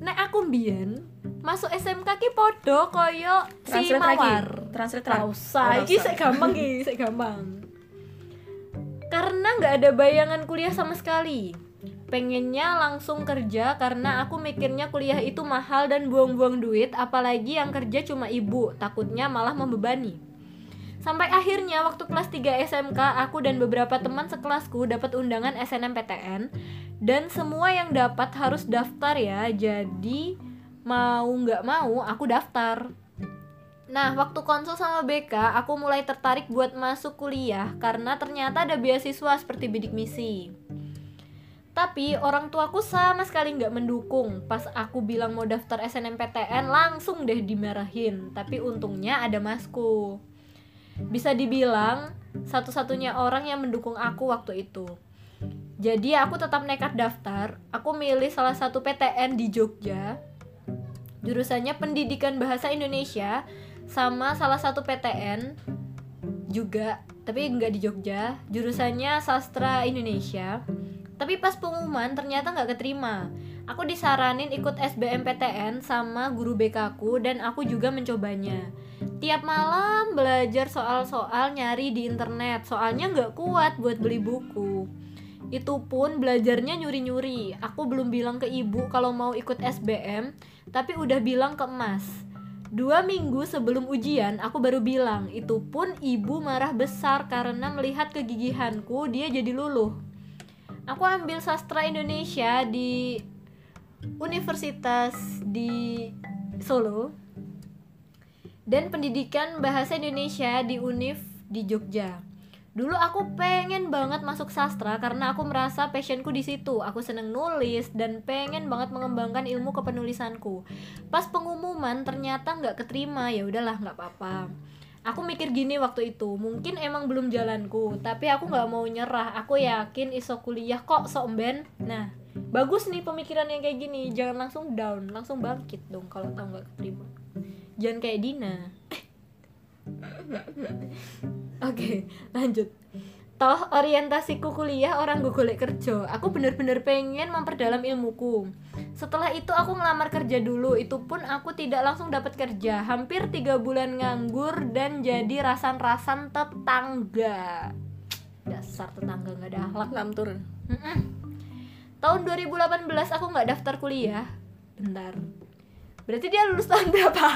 Nek aku mbiyen masuk SMK ki podo koyo si Translate lagi. Mawar. Translate Ra lagi. usah, iki sik gampang iki, sik gampang. Karena nggak ada bayangan kuliah sama sekali. Pengennya langsung kerja karena aku mikirnya kuliah itu mahal dan buang-buang duit, apalagi yang kerja cuma ibu, takutnya malah membebani. Sampai akhirnya waktu kelas 3 SMK aku dan beberapa teman sekelasku dapat undangan SNMPTN dan semua yang dapat harus daftar ya. Jadi mau nggak mau aku daftar. Nah, waktu konsul sama BK, aku mulai tertarik buat masuk kuliah karena ternyata ada beasiswa seperti bidik misi. Tapi orang tuaku sama sekali nggak mendukung. Pas aku bilang mau daftar SNMPTN, langsung deh dimarahin. Tapi untungnya ada masku. Bisa dibilang satu-satunya orang yang mendukung aku waktu itu. Jadi aku tetap nekat daftar. Aku milih salah satu PTN di Jogja. Jurusannya Pendidikan Bahasa Indonesia sama salah satu PTN juga, tapi nggak di Jogja. Jurusannya Sastra Indonesia. Tapi pas pengumuman ternyata nggak keterima. Aku disaranin ikut SBMPTN sama guru BK ku dan aku juga mencobanya. Tiap malam belajar soal-soal nyari di internet, soalnya nggak kuat buat beli buku. Itu pun belajarnya nyuri-nyuri. Aku belum bilang ke ibu kalau mau ikut SBM, tapi udah bilang ke emas. Dua minggu sebelum ujian, aku baru bilang. Itu pun ibu marah besar karena melihat kegigihanku, dia jadi luluh. Aku ambil sastra Indonesia di universitas di Solo dan pendidikan bahasa Indonesia di Univ di Jogja. Dulu aku pengen banget masuk sastra karena aku merasa passionku di situ. Aku seneng nulis dan pengen banget mengembangkan ilmu kepenulisanku. Pas pengumuman ternyata nggak keterima, ya udahlah nggak apa-apa. Aku mikir gini waktu itu, mungkin emang belum jalanku, tapi aku nggak mau nyerah. Aku yakin iso kuliah kok sok ben. Nah, bagus nih pemikiran yang kayak gini. Jangan langsung down, langsung bangkit dong kalau tahu nggak keterima. Jangan kayak Dina. Oke, lanjut. Toh orientasiku kuliah orang gue golek kerja. Aku bener-bener pengen memperdalam ilmuku. Setelah itu aku ngelamar kerja dulu. Itu pun aku tidak langsung dapat kerja. Hampir tiga bulan nganggur dan jadi rasan-rasan tetangga. Dasar tetangga nggak ada akhlak. Lam turun. Tahun 2018 aku nggak daftar kuliah. Bentar. Berarti dia lulus tahun berapa?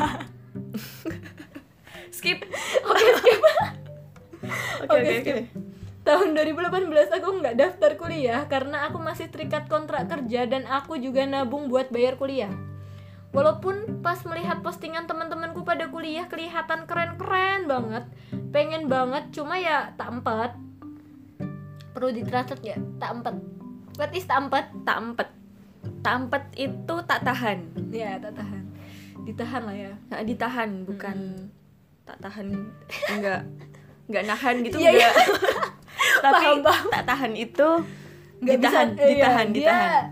Skip. Oke, skip. Oke oke skip. oke. tahun 2018 aku nggak daftar kuliah karena aku masih terikat kontrak kerja dan aku juga nabung buat bayar kuliah. Walaupun pas melihat postingan teman-temanku pada kuliah kelihatan keren-keren banget, pengen banget, cuma ya tak empat. Perlu ditranslate ya, tak empat. What is tak empat? tak empet tak empet itu tak tahan Ya, tak tahan. Ditahan lah ya. Nah, ditahan bukan tak tahan enggak enggak nahan gitu iya. enggak tapi Paham, paham. tak tahan itu Nggak ditahan bisa, eh, iya, ditahan dia, ditahan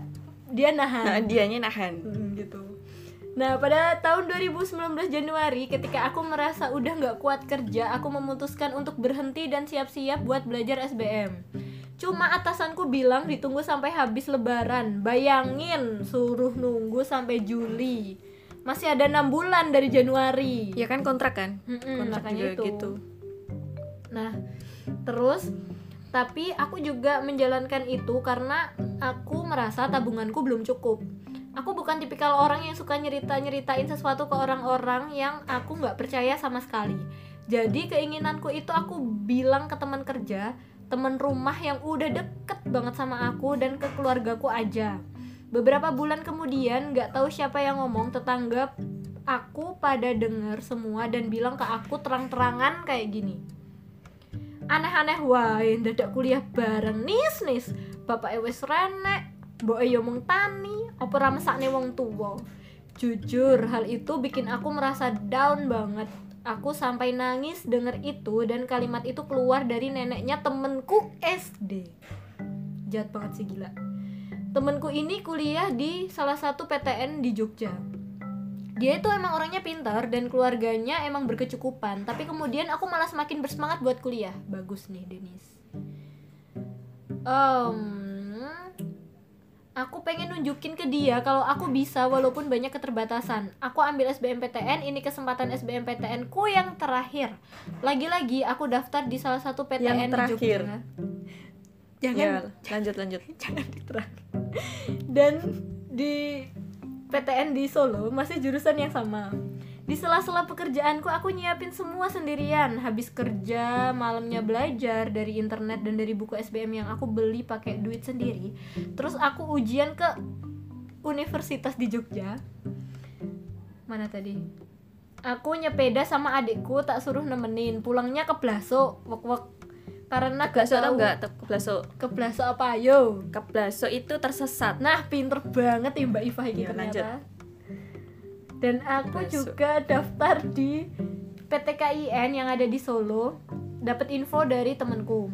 Dia nahan. nah dianya nahan Hmm, gitu. Nah, pada tahun 2019 Januari, ketika aku merasa udah nggak kuat kerja, aku memutuskan untuk berhenti dan siap-siap buat belajar SBM. Cuma atasanku bilang ditunggu sampai habis lebaran. Bayangin, suruh nunggu sampai Juli. Masih ada enam bulan dari Januari. ya kan kontrak kan Mm-mm, kontrak juga itu. gitu Nah, terus tapi aku juga menjalankan itu karena aku merasa tabunganku belum cukup. Aku bukan tipikal orang yang suka nyerita-nyeritain sesuatu ke orang-orang yang aku nggak percaya sama sekali. Jadi keinginanku itu aku bilang ke teman kerja, teman rumah yang udah deket banget sama aku dan ke keluargaku aja. Beberapa bulan kemudian nggak tahu siapa yang ngomong tetangga aku pada denger semua dan bilang ke aku terang-terangan kayak gini. Aneh-aneh wae dadak kuliah bareng. Nis nis. Bapak wis renek. Mbok yo mung tani. Apa ra mesakne wong tuwa? Jujur hal itu bikin aku merasa down banget aku sampai nangis denger itu dan kalimat itu keluar dari neneknya temenku SD jahat banget sih gila. Temenku ini kuliah di salah satu PTN di Jogja. Dia itu emang orangnya pintar dan keluarganya emang berkecukupan tapi kemudian aku malah semakin bersemangat buat kuliah. Bagus nih Denis. Em, aku pengen nunjukin ke dia kalau aku bisa walaupun banyak keterbatasan. Aku ambil SBMPTN ini kesempatan SBMPTN ku yang terakhir. Lagi-lagi aku daftar di salah satu PTN Yang di terakhir. Jogja jangan ya lanjut lanjut. Jangan diterang dan di PTN di Solo masih jurusan yang sama di sela-sela pekerjaanku aku nyiapin semua sendirian. Habis kerja malamnya belajar dari internet dan dari buku SBM yang aku beli pakai duit sendiri. Terus aku ujian ke universitas di Jogja. Mana tadi? Aku nyepeda sama adikku tak suruh nemenin. Pulangnya ke Blaso wek-wek. Karena gak tahu enggak? Keblaso ke Blaso apa ayo keblaso itu tersesat. Nah, pinter banget ya Mbak Iva ini Iya, ternyata. Dan aku Masuk. juga daftar di PTKIN yang ada di Solo, dapat info dari temenku.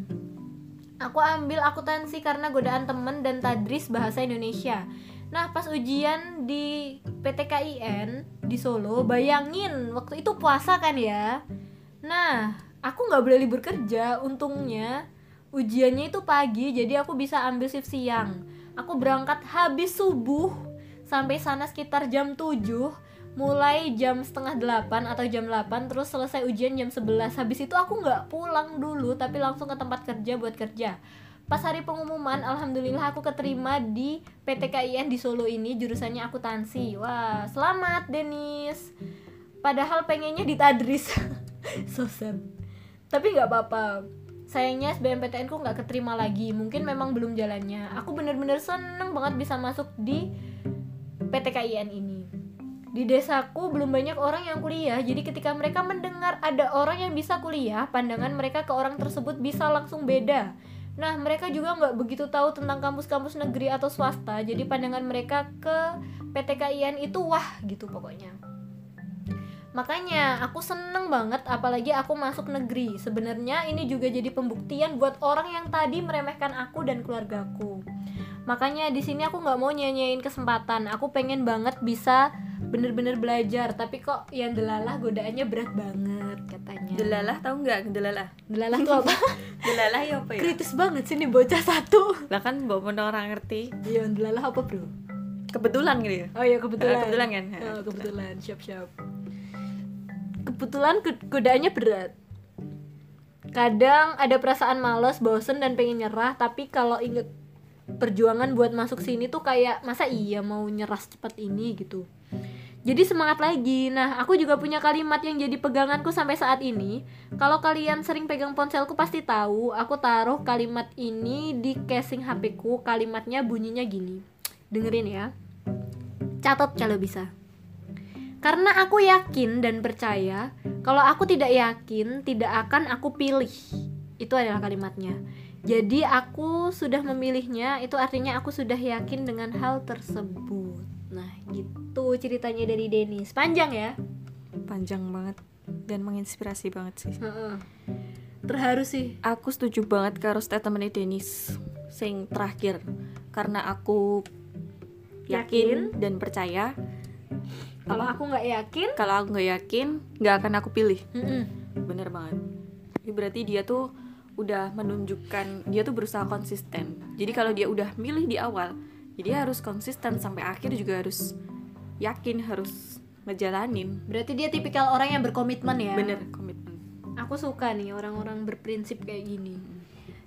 Aku ambil akuntansi karena godaan temen dan tadris bahasa Indonesia. Nah, pas ujian di PTKIN di Solo, bayangin waktu itu puasa kan ya. Nah, aku nggak boleh libur kerja, untungnya ujiannya itu pagi, jadi aku bisa ambil shift siang. Aku berangkat habis subuh sampai sana sekitar jam 7 mulai jam setengah delapan atau jam 8 terus selesai ujian jam 11 habis itu aku nggak pulang dulu tapi langsung ke tempat kerja buat kerja. Pas hari pengumuman alhamdulillah aku keterima di PTKIN di Solo ini jurusannya akuntansi. Wah selamat Denis. Padahal pengennya di Tadris. So sad. Tapi nggak apa-apa. Sayangnya SBMPTN ku nggak keterima lagi. Mungkin memang belum jalannya. Aku bener-bener seneng banget bisa masuk di PTKIN ini di desaku belum banyak orang yang kuliah jadi ketika mereka mendengar ada orang yang bisa kuliah pandangan mereka ke orang tersebut bisa langsung beda nah mereka juga nggak begitu tahu tentang kampus-kampus negeri atau swasta jadi pandangan mereka ke PTKIN itu wah gitu pokoknya Makanya aku seneng banget apalagi aku masuk negeri. Sebenarnya ini juga jadi pembuktian buat orang yang tadi meremehkan aku dan keluargaku. Makanya di sini aku nggak mau nyanyain kesempatan. Aku pengen banget bisa bener-bener belajar. Tapi kok yang delalah godaannya berat banget katanya. delalah tahu nggak delalah Delalah tuh apa? delalah ya apa ya Kritis banget sih nih bocah satu. lah kan bawa orang ngerti Iya, delalah apa bro? kebetulan gitu ya Oh iya kebetulan. Eh, kebetulan kan? Oh, kebetulan. Siap-siap. Kebetulan go- godaannya berat. Kadang ada perasaan males, bosen dan pengen nyerah, tapi kalau inget perjuangan buat masuk sini tuh kayak masa iya mau nyerah secepat ini? gitu. jadi semangat lagi. Nah aku juga punya kalimat yang jadi peganganku sampai saat ini. Kalau kalian sering pegang ponselku pasti tahu aku taruh kalimat ini di casing HP ku. Kalimatnya bunyinya gini. Dengerin ya. Catat kalau bisa. Karena aku yakin dan percaya kalau aku tidak yakin tidak akan aku pilih. Itu adalah kalimatnya jadi aku sudah memilihnya itu artinya aku sudah yakin dengan hal tersebut. Nah gitu ceritanya dari Denis. Panjang ya? Panjang banget dan menginspirasi banget sih. Heeh. terharu sih. Aku setuju banget karo statement Denis sing terakhir. Karena aku yakin, dan percaya. Kalau aku nggak yakin? Kalau aku nggak yakin nggak akan aku pilih. Mm-mm. bener banget. Ini berarti dia tuh udah menunjukkan dia tuh berusaha konsisten. Jadi kalau dia udah milih di awal jadi dia harus konsisten sampai akhir juga harus yakin harus ngejalanin. Berarti dia tipikal orang yang berkomitmen ya? Bener komitmen. Aku suka nih orang-orang berprinsip kayak gini.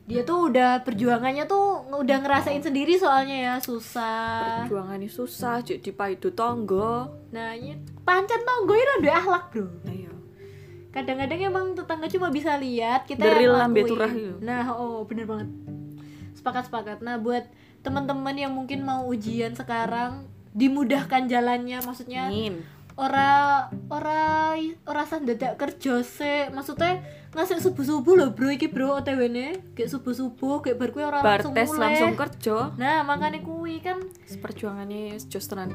Dia tuh udah perjuangannya tuh udah ngerasain sendiri soalnya ya susah. Perjuangannya susah jadi paidu tonggo. Nah ini pancen tonggo ini udah akhlak bro. Ayo kadang-kadang emang tetangga cuma bisa lihat kita yang lambe turah nah oh bener banget. Sepakat sepakat nah buat teman-teman yang mungkin mau ujian sekarang dimudahkan jalannya maksudnya Amin. ora ora ora dadak kerja sih maksudnya ngasih subuh subuh loh bro. Iki bro otw ne kayak subuh subuh kayak bar kuwi ora bar langsung mulai. langsung kerja. Nah makanya kui kan perjuangannya tenan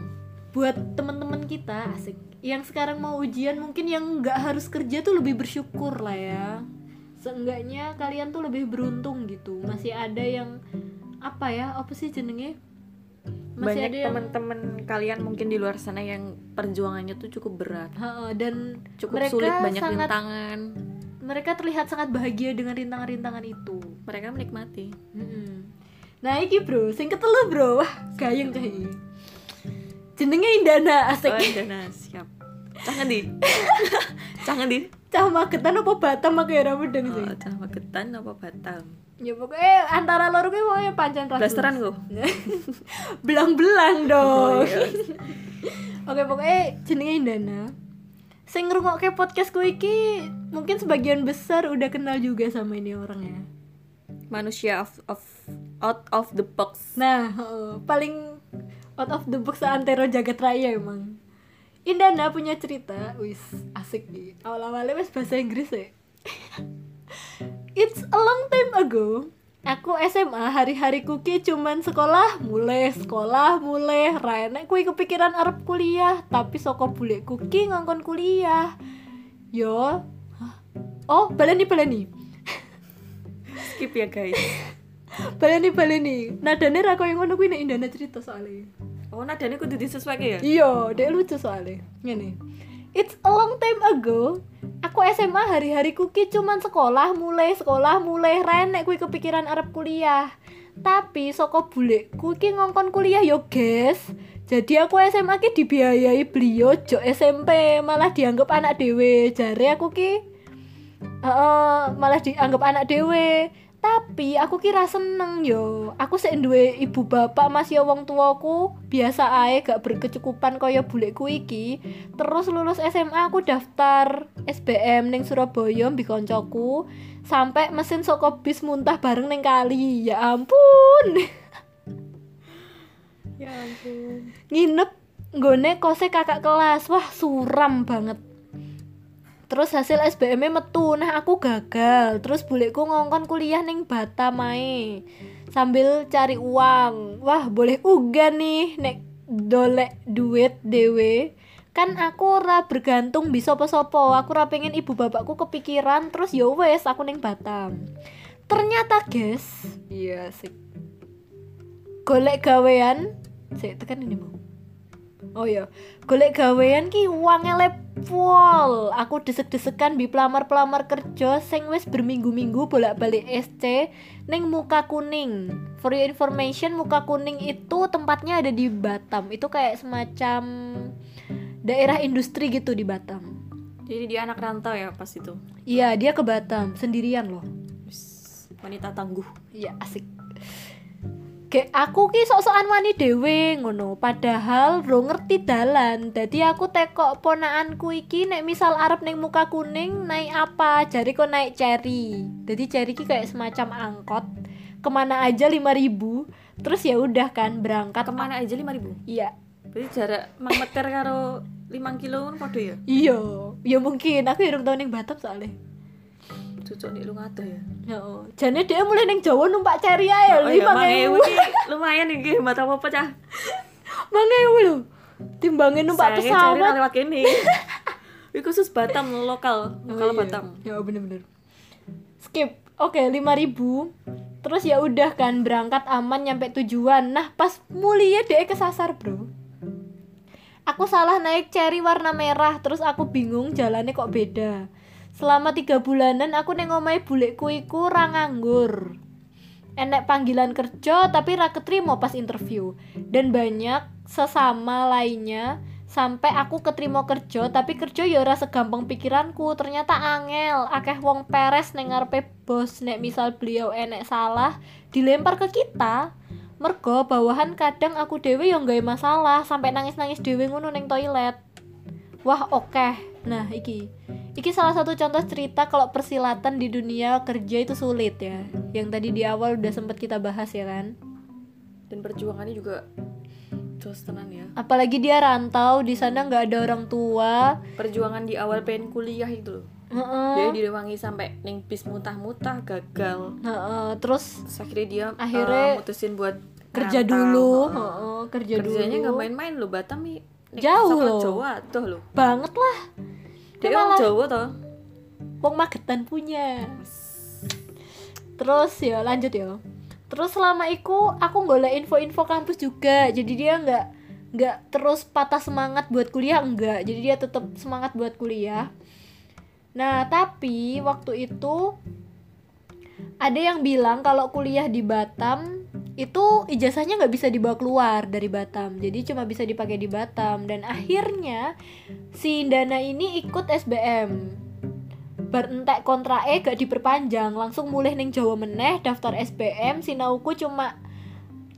buat teman-teman kita asik. Yang sekarang mau ujian mungkin yang nggak harus kerja tuh lebih bersyukur lah ya. Seenggaknya kalian tuh lebih beruntung gitu. Masih ada yang apa ya apa sih jenenge masih banyak ada yang teman-teman kalian mungkin di luar sana yang perjuangannya tuh cukup berat. Dan cukup mereka sulit banyak sangat rintangan. Mereka terlihat sangat bahagia dengan rintangan-rintangan itu. Mereka menikmati. Mm-mm. Nah iki bro, sing ketelu bro, wah gayeng cah iki. Jenenge Indana asik. oh Dana siap cangan di cangan di Cah Magetan apa Batam aku ya mudeng sih. oh, cah Magetan apa Batam Ya pokoknya antara loro kuwi pokoknya pancen ras. blasteran kok Belang-belang dong. Oh, iya. Oke pokoknya jenenge Indana. Sing ngrungokke podcastku iki mungkin sebagian besar udah kenal juga sama ini orangnya. manusia of, of out of the box Nah, heeh, paling out of the box antero jagat raya emang. Indana punya cerita, wis asik nih. Awal-awalnya wis bahasa Inggris ya. It's a long time ago. Aku SMA hari-hariku ki cuman sekolah mulai sekolah mulai renek kui kepikiran arep kuliah tapi soko bulekku ki ngongkon kuliah yo oh baleni baleni skip ya guys baleni baleni nadane ra koyo ngono kuwi nek Indana cerita soalnya oh nadanya kudu disesuaikan ya Iya, dek lucu soalnya. Ngene. It's a long time ago. Aku SMA hari-hariku ki cuman sekolah, mulai sekolah, mulai renek kuwi kepikiran arep kuliah. Tapi saka bulekku ki ngongkon kuliah yo, guys. Jadi aku SMA ki dibiayai beliau jo SMP, malah dianggap anak dewe. Jare aku ki Heeh, malah dianggap anak dewe. Tapi aku kira seneng yo. Aku sik duwe ibu bapak Mas ya wong tuaku biasa ae gak berkecukupan kaya bulekku iki. Terus lulus SMA aku daftar SBM ning Surabaya mbek koncoku sampai mesin saka bis muntah bareng ning kali. Ya ampun. ya ampun Nginep nggone kose kakak kelas. Wah, suram banget. Terus hasil SBM-nya metu, nah aku gagal. Terus bulekku ngongkon kuliah ning Batam ae. Sambil cari uang. Wah, boleh uga nih nek dolek duit dewe. Kan aku ora bergantung bisa apa-apa. Aku ora pengen ibu bapakku kepikiran terus ya wes aku ning Batam. Ternyata, guys, iya sih. Golek gawean, saya tekan ini mau. Oh iya, golek gawean ki uangnya lepol. Aku desek-desekan bi pelamar-pelamar kerja sing wis berminggu-minggu bolak-balik SC ning muka kuning. For your information, muka kuning itu tempatnya ada di Batam. Itu kayak semacam daerah industri gitu di Batam. jadi dia anak rantau ya pas itu Iya, dia ke Batam sendirian loh. Wanita tangguh Iya, asik. Kayak aku ki sok-sokan wani dhewe ngono, padahal ro ngerti dalan. Dadi aku tekok ponakanku iki nek misal arep ning muka kuning naik apa? Jari kok naik cherry. Jadi cherry ki kayak semacam angkot. Ke mana aja 5000 Terus ya udah kan berangkat Ke mana aja 5000 Iya. Berarti jarak mang meter karo 5 kilo kan podo ya? Iya, ya mungkin aku urung tau ning Batam soalnya. Cucuk nih lu ngatur ya. Ya, jane dia mulai ning Jawa numpak cherry ae Oh iya, lima ewu. lumayan iki hemat apa apa cah. Mang ewu lho. Timbangin numpak pesawat. lewat kene. Ini khusus Batam lokal, lokal Oh, iya. Batam. Ya bener-bener. Skip. Oke, 5000 Terus ya udah kan berangkat aman nyampe tujuan. Nah, pas mulia deh kesasar, Bro. Aku salah naik cherry warna merah, terus aku bingung jalannya kok beda. Selama tiga bulanan aku neng omahe bulekku iku ra nganggur. Enek panggilan kerja tapi ra ketrimo pas interview. Dan banyak sesama lainnya sampai aku keterima kerja tapi kerja ya ora segampang pikiranku. Ternyata angel akeh wong peres neng ngarepe bos. Nek misal beliau enek salah dilempar ke kita. Mergo bawahan kadang aku dewe yang gawe masalah sampai nangis-nangis dewe ngono neng toilet. Wah oke nah iki iki salah satu contoh cerita kalau persilatan di dunia kerja itu sulit ya yang tadi di awal udah sempet kita bahas ya kan Dan perjuangannya juga terus tenan ya. apalagi dia rantau di sana nggak ada orang tua Perjuangan di awal pengen kuliah itu loh. Heeh. Dia direwangi sampai neng bis mutah-mutah gagal. Heeh, terus Terus akhirnya dia Akhirnya eh, mutusin buat kerja ngerantau. dulu, heeh, kerja Kerjanya dulu. nggak main-main loh Batam Jauh loh. Jawa tuh loh. banget lah. Dia Malah- orang Jawa toh. Wong Magetan punya. Terus ya lanjut ya. Terus selama itu aku golek info-info kampus juga. Jadi dia nggak nggak terus patah semangat buat kuliah enggak. Jadi dia tetap semangat buat kuliah. Nah, tapi waktu itu ada yang bilang kalau kuliah di Batam itu ijazahnya nggak bisa dibawa keluar dari Batam. Jadi cuma bisa dipakai di Batam. Dan akhirnya si Indana ini ikut SBM bar entek kontrake gak diperpanjang. Langsung mulai ning Jawa meneh daftar SBM sinauku cuma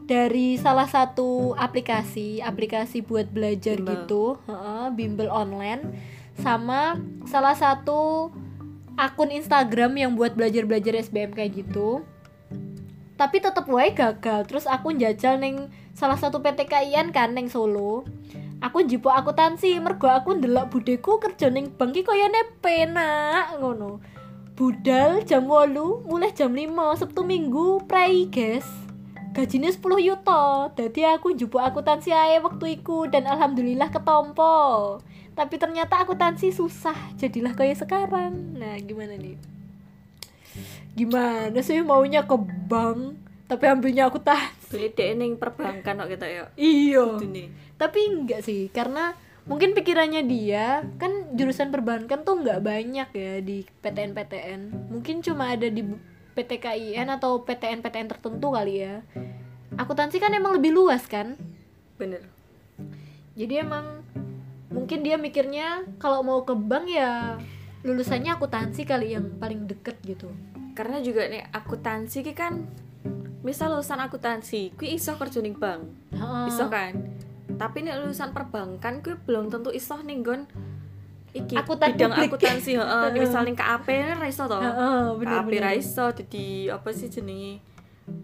dari salah satu aplikasi aplikasi buat belajar Bimbel. gitu. Heeh, bimbel online. Sama salah satu akun Instagram yang buat belajar-belajar SBM kayak gitu tapi tetep wae gagal. Terus aku njajal neng salah satu PT KIN kan neng Solo. Aku njupuk akuntansi mergo aku ndelok budeku kerja ning bank ki koyone penak ngono. Budal jam 8 mulai jam 5 Sabtu Minggu prei guys gajinya 10 yuto jadi aku njupuk akuntansi ae waktu iku dan alhamdulillah ketompo. Tapi ternyata akuntansi susah jadilah kayak sekarang. Nah gimana nih gimana sih maunya ke bank tapi ambilnya akuntansi Beli deh neng perbankan kok kita ya. iya. Tapi enggak sih karena mungkin pikirannya dia kan jurusan perbankan tuh nggak banyak ya di PTN PTN mungkin cuma ada di bu- PT KIN atau PTN PTN tertentu kali ya. Akuntansi kan emang lebih luas kan? Bener. jadi emang mungkin dia mikirnya kalau mau ke bank ya lulusannya akuntansi kali yang paling deket gitu Karena juga nih akuntansi ki kan misal lulusan akuntansi, kui iso kerja ning bank. Heeh. Iso kan? Tapi nih lulusan perbankan kui belum tentu iso ning nggon iki Akuntan bidang publik. akuntansi heeh Heeh. misal ning KAP ra iso to. Heeh, KAP ra iso jadi apa sih jenenge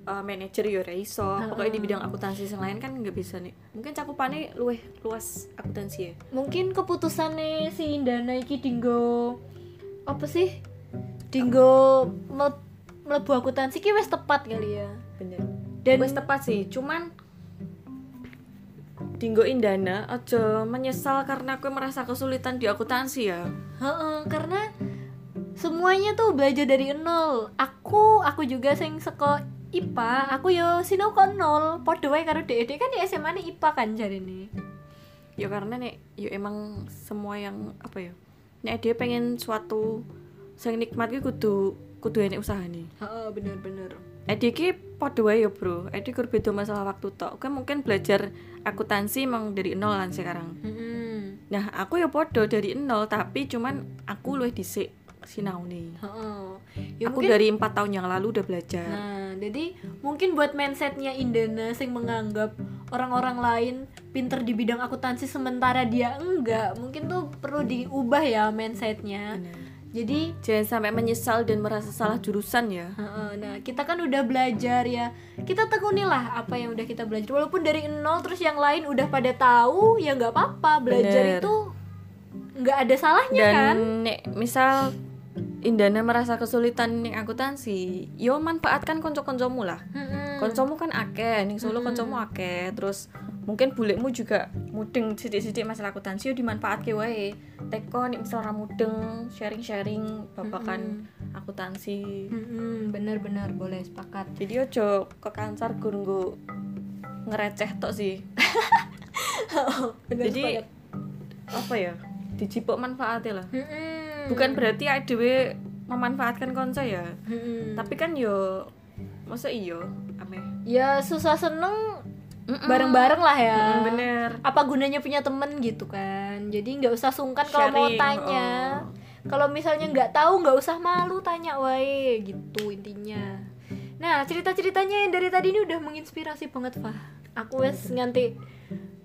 eh, manajer ya ra iso. Pokoknya di bidang akuntansi yang lain kan nggak bisa nih. Mungkin cakupannya luwih luas akuntansi ya. mungkin keputusannya si Indana iki dinggo apa sih dinggo mel- mlebu akuntansi ki wis tepat kali ya Bener. dan Wes tepat sih, cuman dinggoin dana aja menyesal karena aku merasa kesulitan di akuntansi ya. Heeh, karena semuanya tuh belajar dari nol aku aku juga sing seko IPA aku yo sinau kok nol podo wae karo Dek kan di SMA nih IPA kan jadi nih Ya karena nih, ya emang semua yang apa ya? Nek dia pengen suatu sing nikmat ki kudu kudu enek usaha nih. Heeh, bener-bener Edi ki podo wae ya, Bro. Edi kur beda masalah waktu tok. Oke, mungkin belajar akuntansi emang dari nol kan sekarang. Mm-mm. Nah, aku ya podo dari nol tapi cuman aku luwih dhisik sinau nih Heeh. Ya aku mungkin dari empat tahun yang lalu udah belajar Nah, jadi mungkin buat mindsetnya Indana yang menganggap orang-orang lain pinter di bidang akuntansi sementara dia enggak, mungkin tuh perlu diubah ya mindsetnya. Bener. Jadi, jangan sampai menyesal dan merasa salah jurusan ya heeh, nah kita kan udah belajar ya, kita tekunilah apa yang udah kita belajar. Walaupun dari nol terus yang lain udah pada tahu, ya nggak apa-apa. Belajar Bener. itu nggak ada salahnya dan kan? nek misal Indana merasa kesulitan ning akuntansi yo manfaatkan konco-koncomu lah. Mm-mm. koncomu kan akeh ning Solo koncomu akeh. Terus mungkin bulekmu juga mudeng sidik-sidik masalah akuntansi yo dimanfaatke wae. Teko nek misal ra mudeng sharing-sharing babakan akuntansi. Mm-mm, bener-bener boleh sepakat. jadi ojo kekancar gurunggu ngereceh tok sih. Bener jadi sepakat. apa ya dijipuk manfaatnya lah Mm-mm. bukan berarti adewe memanfaatkan konco ya? Mm-mm. tapi kan yo masa iyo ame ya susah seneng bareng-bareng lah ya. Mm, bener. Apa gunanya punya temen gitu kan? Jadi nggak usah sungkan kalau mau tanya. oh. kalau misalnya nggak tahu nggak usah malu tanya wae gitu intinya. Nah cerita ceritanya yang dari tadi ini udah menginspirasi banget Fah. Aku wes nganti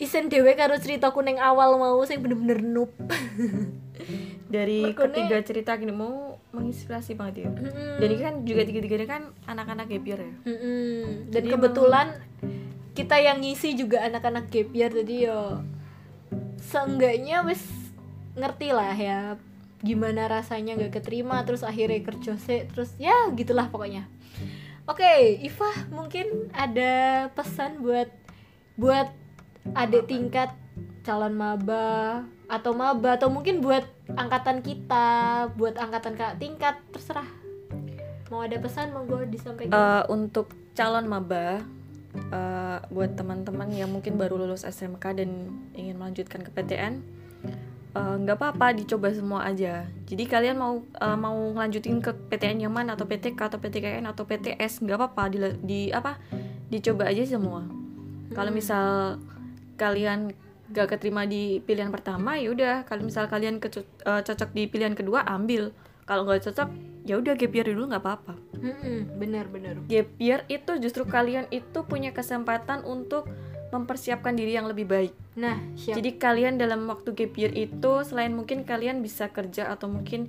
isen dewe karo ceritaku neng awal mau sing bener-bener noob dari Mergone- ketiga cerita gini mau menginspirasi banget ya Mm-mm. dan ini kan juga tiga-tiganya kan anak-anak gap year ya Mm-mm. dan Jadi kebetulan kita yang ngisi juga anak-anak gap year jadi yo seenggaknya wis ngerti lah ya gimana rasanya nggak keterima terus akhirnya kerja sih terus ya gitulah pokoknya oke Iva mungkin ada pesan buat buat adik tingkat calon maba atau maba atau mungkin buat angkatan kita buat angkatan kak tingkat terserah. Mau ada pesan monggo disampaikan. Eh, untuk calon maba eh, buat teman-teman yang mungkin baru lulus SMK dan ingin melanjutkan ke PTN eh, nggak apa-apa dicoba semua aja. Jadi kalian mau eh, mau ngelanjutin ke PTN yang mana atau PTK atau PTKN atau PTS nggak apa-apa di, di apa dicoba aja semua. Kalau misal kalian gak keterima di pilihan pertama ya udah. Kalau misal kalian eh, cocok di pilihan kedua ambil. Kalau nggak cocok ya udah gap year dulu nggak apa-apa. Mm-mm, benar benar. Gap year itu justru kalian itu punya kesempatan untuk mempersiapkan diri yang lebih baik. nah siap. Jadi kalian dalam waktu gap year itu selain mungkin kalian bisa kerja atau mungkin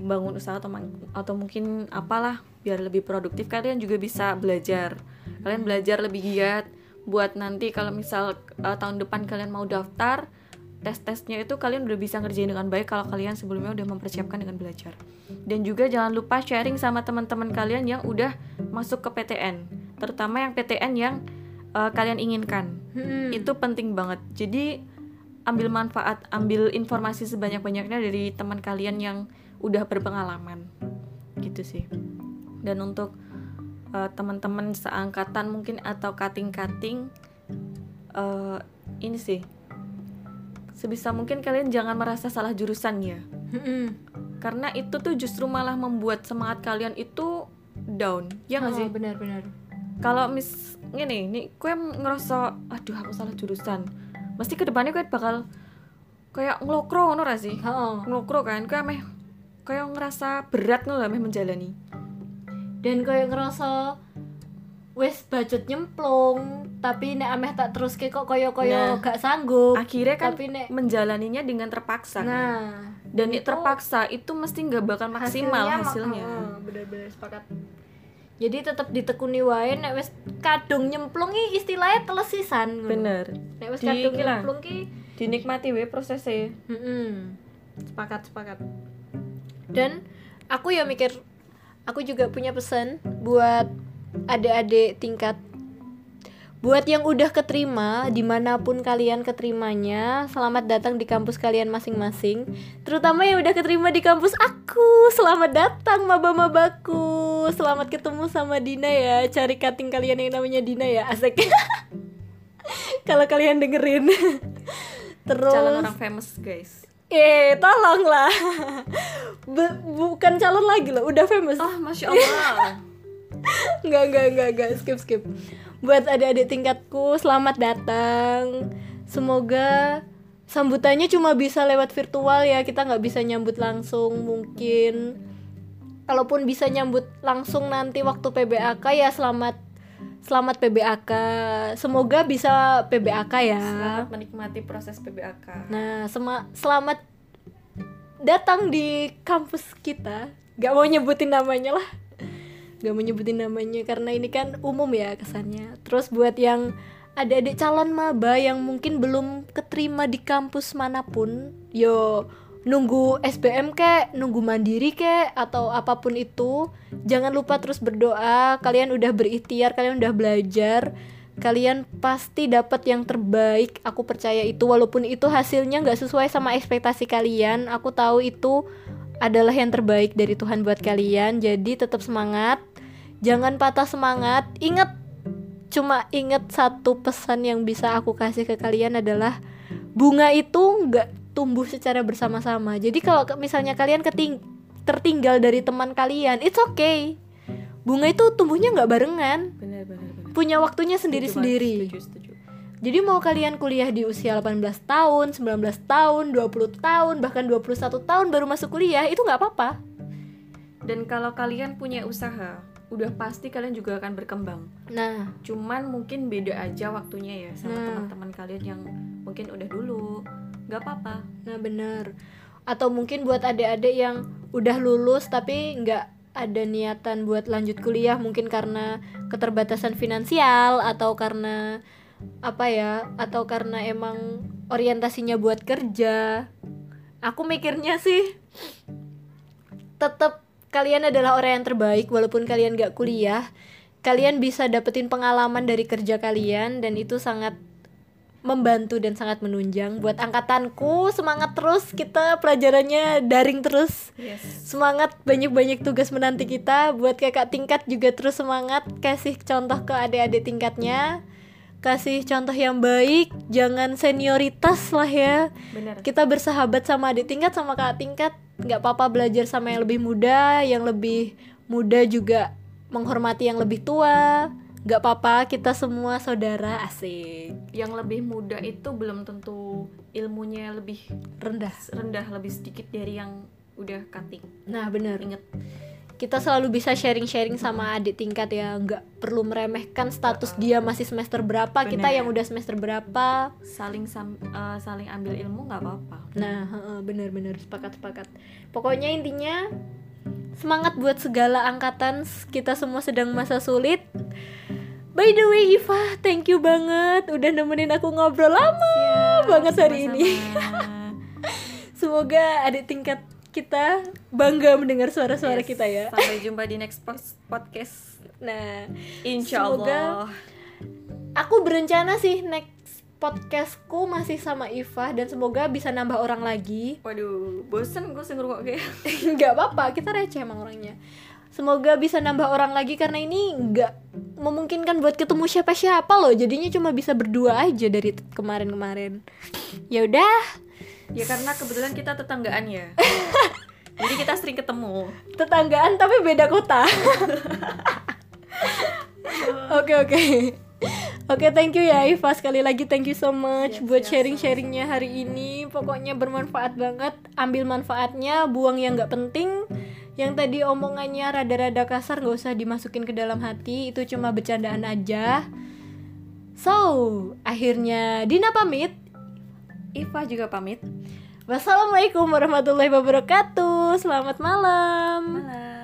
bangun usaha atau atau mungkin apalah biar lebih produktif kalian juga bisa belajar. Kalian belajar lebih giat buat nanti kalau misal uh, tahun depan kalian mau daftar tes-tesnya itu kalian udah bisa ngerjain dengan baik kalau kalian sebelumnya udah mempersiapkan dengan belajar. Dan juga jangan lupa sharing sama teman-teman kalian yang udah masuk ke PTN, terutama yang PTN yang uh, kalian inginkan Mm-mm. itu penting banget jadi ambil manfaat ambil informasi sebanyak-banyaknya dari teman kalian yang udah berpengalaman gitu sih dan untuk uh, teman-teman seangkatan mungkin atau kating-kating uh, ini sih. Sebisa mungkin kalian jangan merasa salah jurusan ya. Mm-mm. karena itu tuh justru malah membuat semangat kalian itu down. Ya nggak Oh, sih? benar benar. Kalau mis ngene nih kue ngerasa aduh aku salah jurusan. Mesti ke depannya kue bakal kayak ngelokro ngono sih? Oh. ngelokro kan kue ameh kayak ngerasa berat ngono lah ameh menjalani dan kayak ngerasa wes bacot nyemplung tapi nek ameh tak terus kok koyo koyo Nah. gak sanggup akhirnya kan tapi nek menjalaninya dengan terpaksa kan. nah dan itu terpaksa itu mesti nggak bakal maksimal mak- hasilnya, Heeh, bener-bener sepakat jadi tetap ditekuni wae nek wes kadung nyemplung ki istilahnya telesisan bener nek wes kadung nyemplung ki dinikmati we prosesnya Mm-mm. sepakat sepakat dan aku ya mikir aku juga punya pesan buat adik-adik tingkat buat yang udah keterima di mana pun kalian keterimanya selamat datang di kampus kalian masing-masing. Terutama yang udah keterima di kampus aku. Selamat datang maba-mabaku. Selamat ketemu sama Dina ya. Cari cutting kalian yang namanya Dina ya asik. Kalau kalian dengerin. Terus calon orang famous guys Eh, tolonglah. Be- bukan calon lagi loh, udah famous. ah masya allah Enggak, enggak, enggak, enggak, skip, skip. Buat adik-adik tingkatku, selamat datang. Semoga sambutannya cuma bisa lewat virtual ya kita nggak bisa nyambut langsung mungkin kalaupun bisa nyambut langsung nanti waktu PBAK ya selamat selamat PBAK semoga bisa PBAK ya. Selamat menikmati proses PBAK. nah sema- selamat datang di kampus kita. Nggak mau nyebutin namanya lah. Nggak mau nyebutin namanya karena ini kan umum ya kesannya. Terus buat yang adik-adik calon maba yang mungkin belum keterima di kampus mana pun yo nunggu SBM kek, nunggu mandiri kek atau apa pun itu jangan lupa terus berdoa. Kalian udah berikhtiar kalian udah belajar kalian pasti dapat yang terbaik. Aku percaya itu walaupun itu hasilnya nggak sesuai sama ekspektasi kalian aku tahu itu adalah yang terbaik dari Tuhan buat kalian. Jadi tetap semangat jangan patah semangat. Ingat cuma ingat satu pesan yang bisa aku kasih ke kalian adalah bunga itu nggak tumbuh secara bersama-sama jadi kalau ke- misalnya kalian keting tertinggal dari teman kalian it's okay bunga itu tumbuhnya nggak barengan Benar benar benar. punya waktunya sendiri-sendiri jadi mau kalian kuliah di usia 18 tahun, 19 tahun, 20 tahun, bahkan 21 tahun baru masuk kuliah, itu nggak apa-apa. Dan kalau kalian punya usaha, udah pasti kalian juga akan berkembang. Nah, Cuman mungkin beda aja waktunya ya sama Nah. teman-teman kalian yang mungkin udah dulu. Gak apa-apa. nah bener. Atau mungkin buat adik-adik yang udah lulus tapi nggak ada niatan buat lanjut kuliah, mungkin karena keterbatasan finansial atau karena apa ya, atau karena emang orientasinya buat kerja. Aku mikirnya sih tetap kalian adalah orang yang terbaik walaupun kalian gak kuliah kalian bisa dapetin pengalaman dari kerja kalian dan itu sangat membantu dan sangat menunjang buat angkatanku. Semangat terus kita pelajarannya daring terus. Yes. semangat banyak-banyak tugas menanti kita. Buat kakak tingkat juga terus semangat. Kasih contoh ke adik-adik tingkatnya. Kasih contoh yang baik. Jangan senioritas lah ya. Benar. kita bersahabat sama adik tingkat sama kakak tingkat. Nggak apa-apa belajar sama yang lebih muda. Yang lebih muda juga menghormati yang lebih tua nggak apa-apa kita semua saudara asik Yang lebih muda itu belum tentu ilmunya lebih rendah rendah, lebih sedikit dari yang udah cutting. nah bener Ingat. kita selalu bisa sharing-sharing sama adik tingkat ya nggak perlu meremehkan status dia masih semester berapa kita Bener. yang udah semester berapa Saling sam- eh, saling ambil ilmu nggak apa-apa. Nah, heeh, bener-bener sepakat sepakat. Pokoknya intinya semangat buat segala angkatan. Kita semua sedang masa sulit. By the way, Iva, thank you banget udah nemenin aku ngobrol lama banget hari ini. Sama-sama. Semoga adik tingkat kita bangga mendengar suara-suara Yes. kita ya. Sampai jumpa di next podcast. Nah, Insya Semoga- Allah. aku berencana sih next podcastku masih sama Iva dan semoga bisa nambah orang lagi. Waduh, bosen gue sih ngerokok kayak. nggak apa-apa kita receh emang orangnya semoga bisa nambah orang lagi karena ini nggak memungkinkan buat ketemu siapa-siapa loh jadinya cuma bisa berdua aja dari kemarin-kemarin ya udah Ya karena kebetulan kita tetanggaan ya. Jadi kita sering ketemu. tetanggaan tapi beda kota oke oke Oke, thank you ya Iva sekali lagi thank you so much Siap, buat siap, sharing-sharingnya hari ini. Pokoknya bermanfaat banget. Ambil manfaatnya, buang yang nggak penting. Yang tadi omongannya rada-rada kasar nggak usah dimasukin ke dalam hati. Itu cuma bercandaan aja. So, akhirnya Dina pamit. Iva juga pamit. Wassalamualaikum warahmatullahi wabarakatuh. Selamat malam. Malam.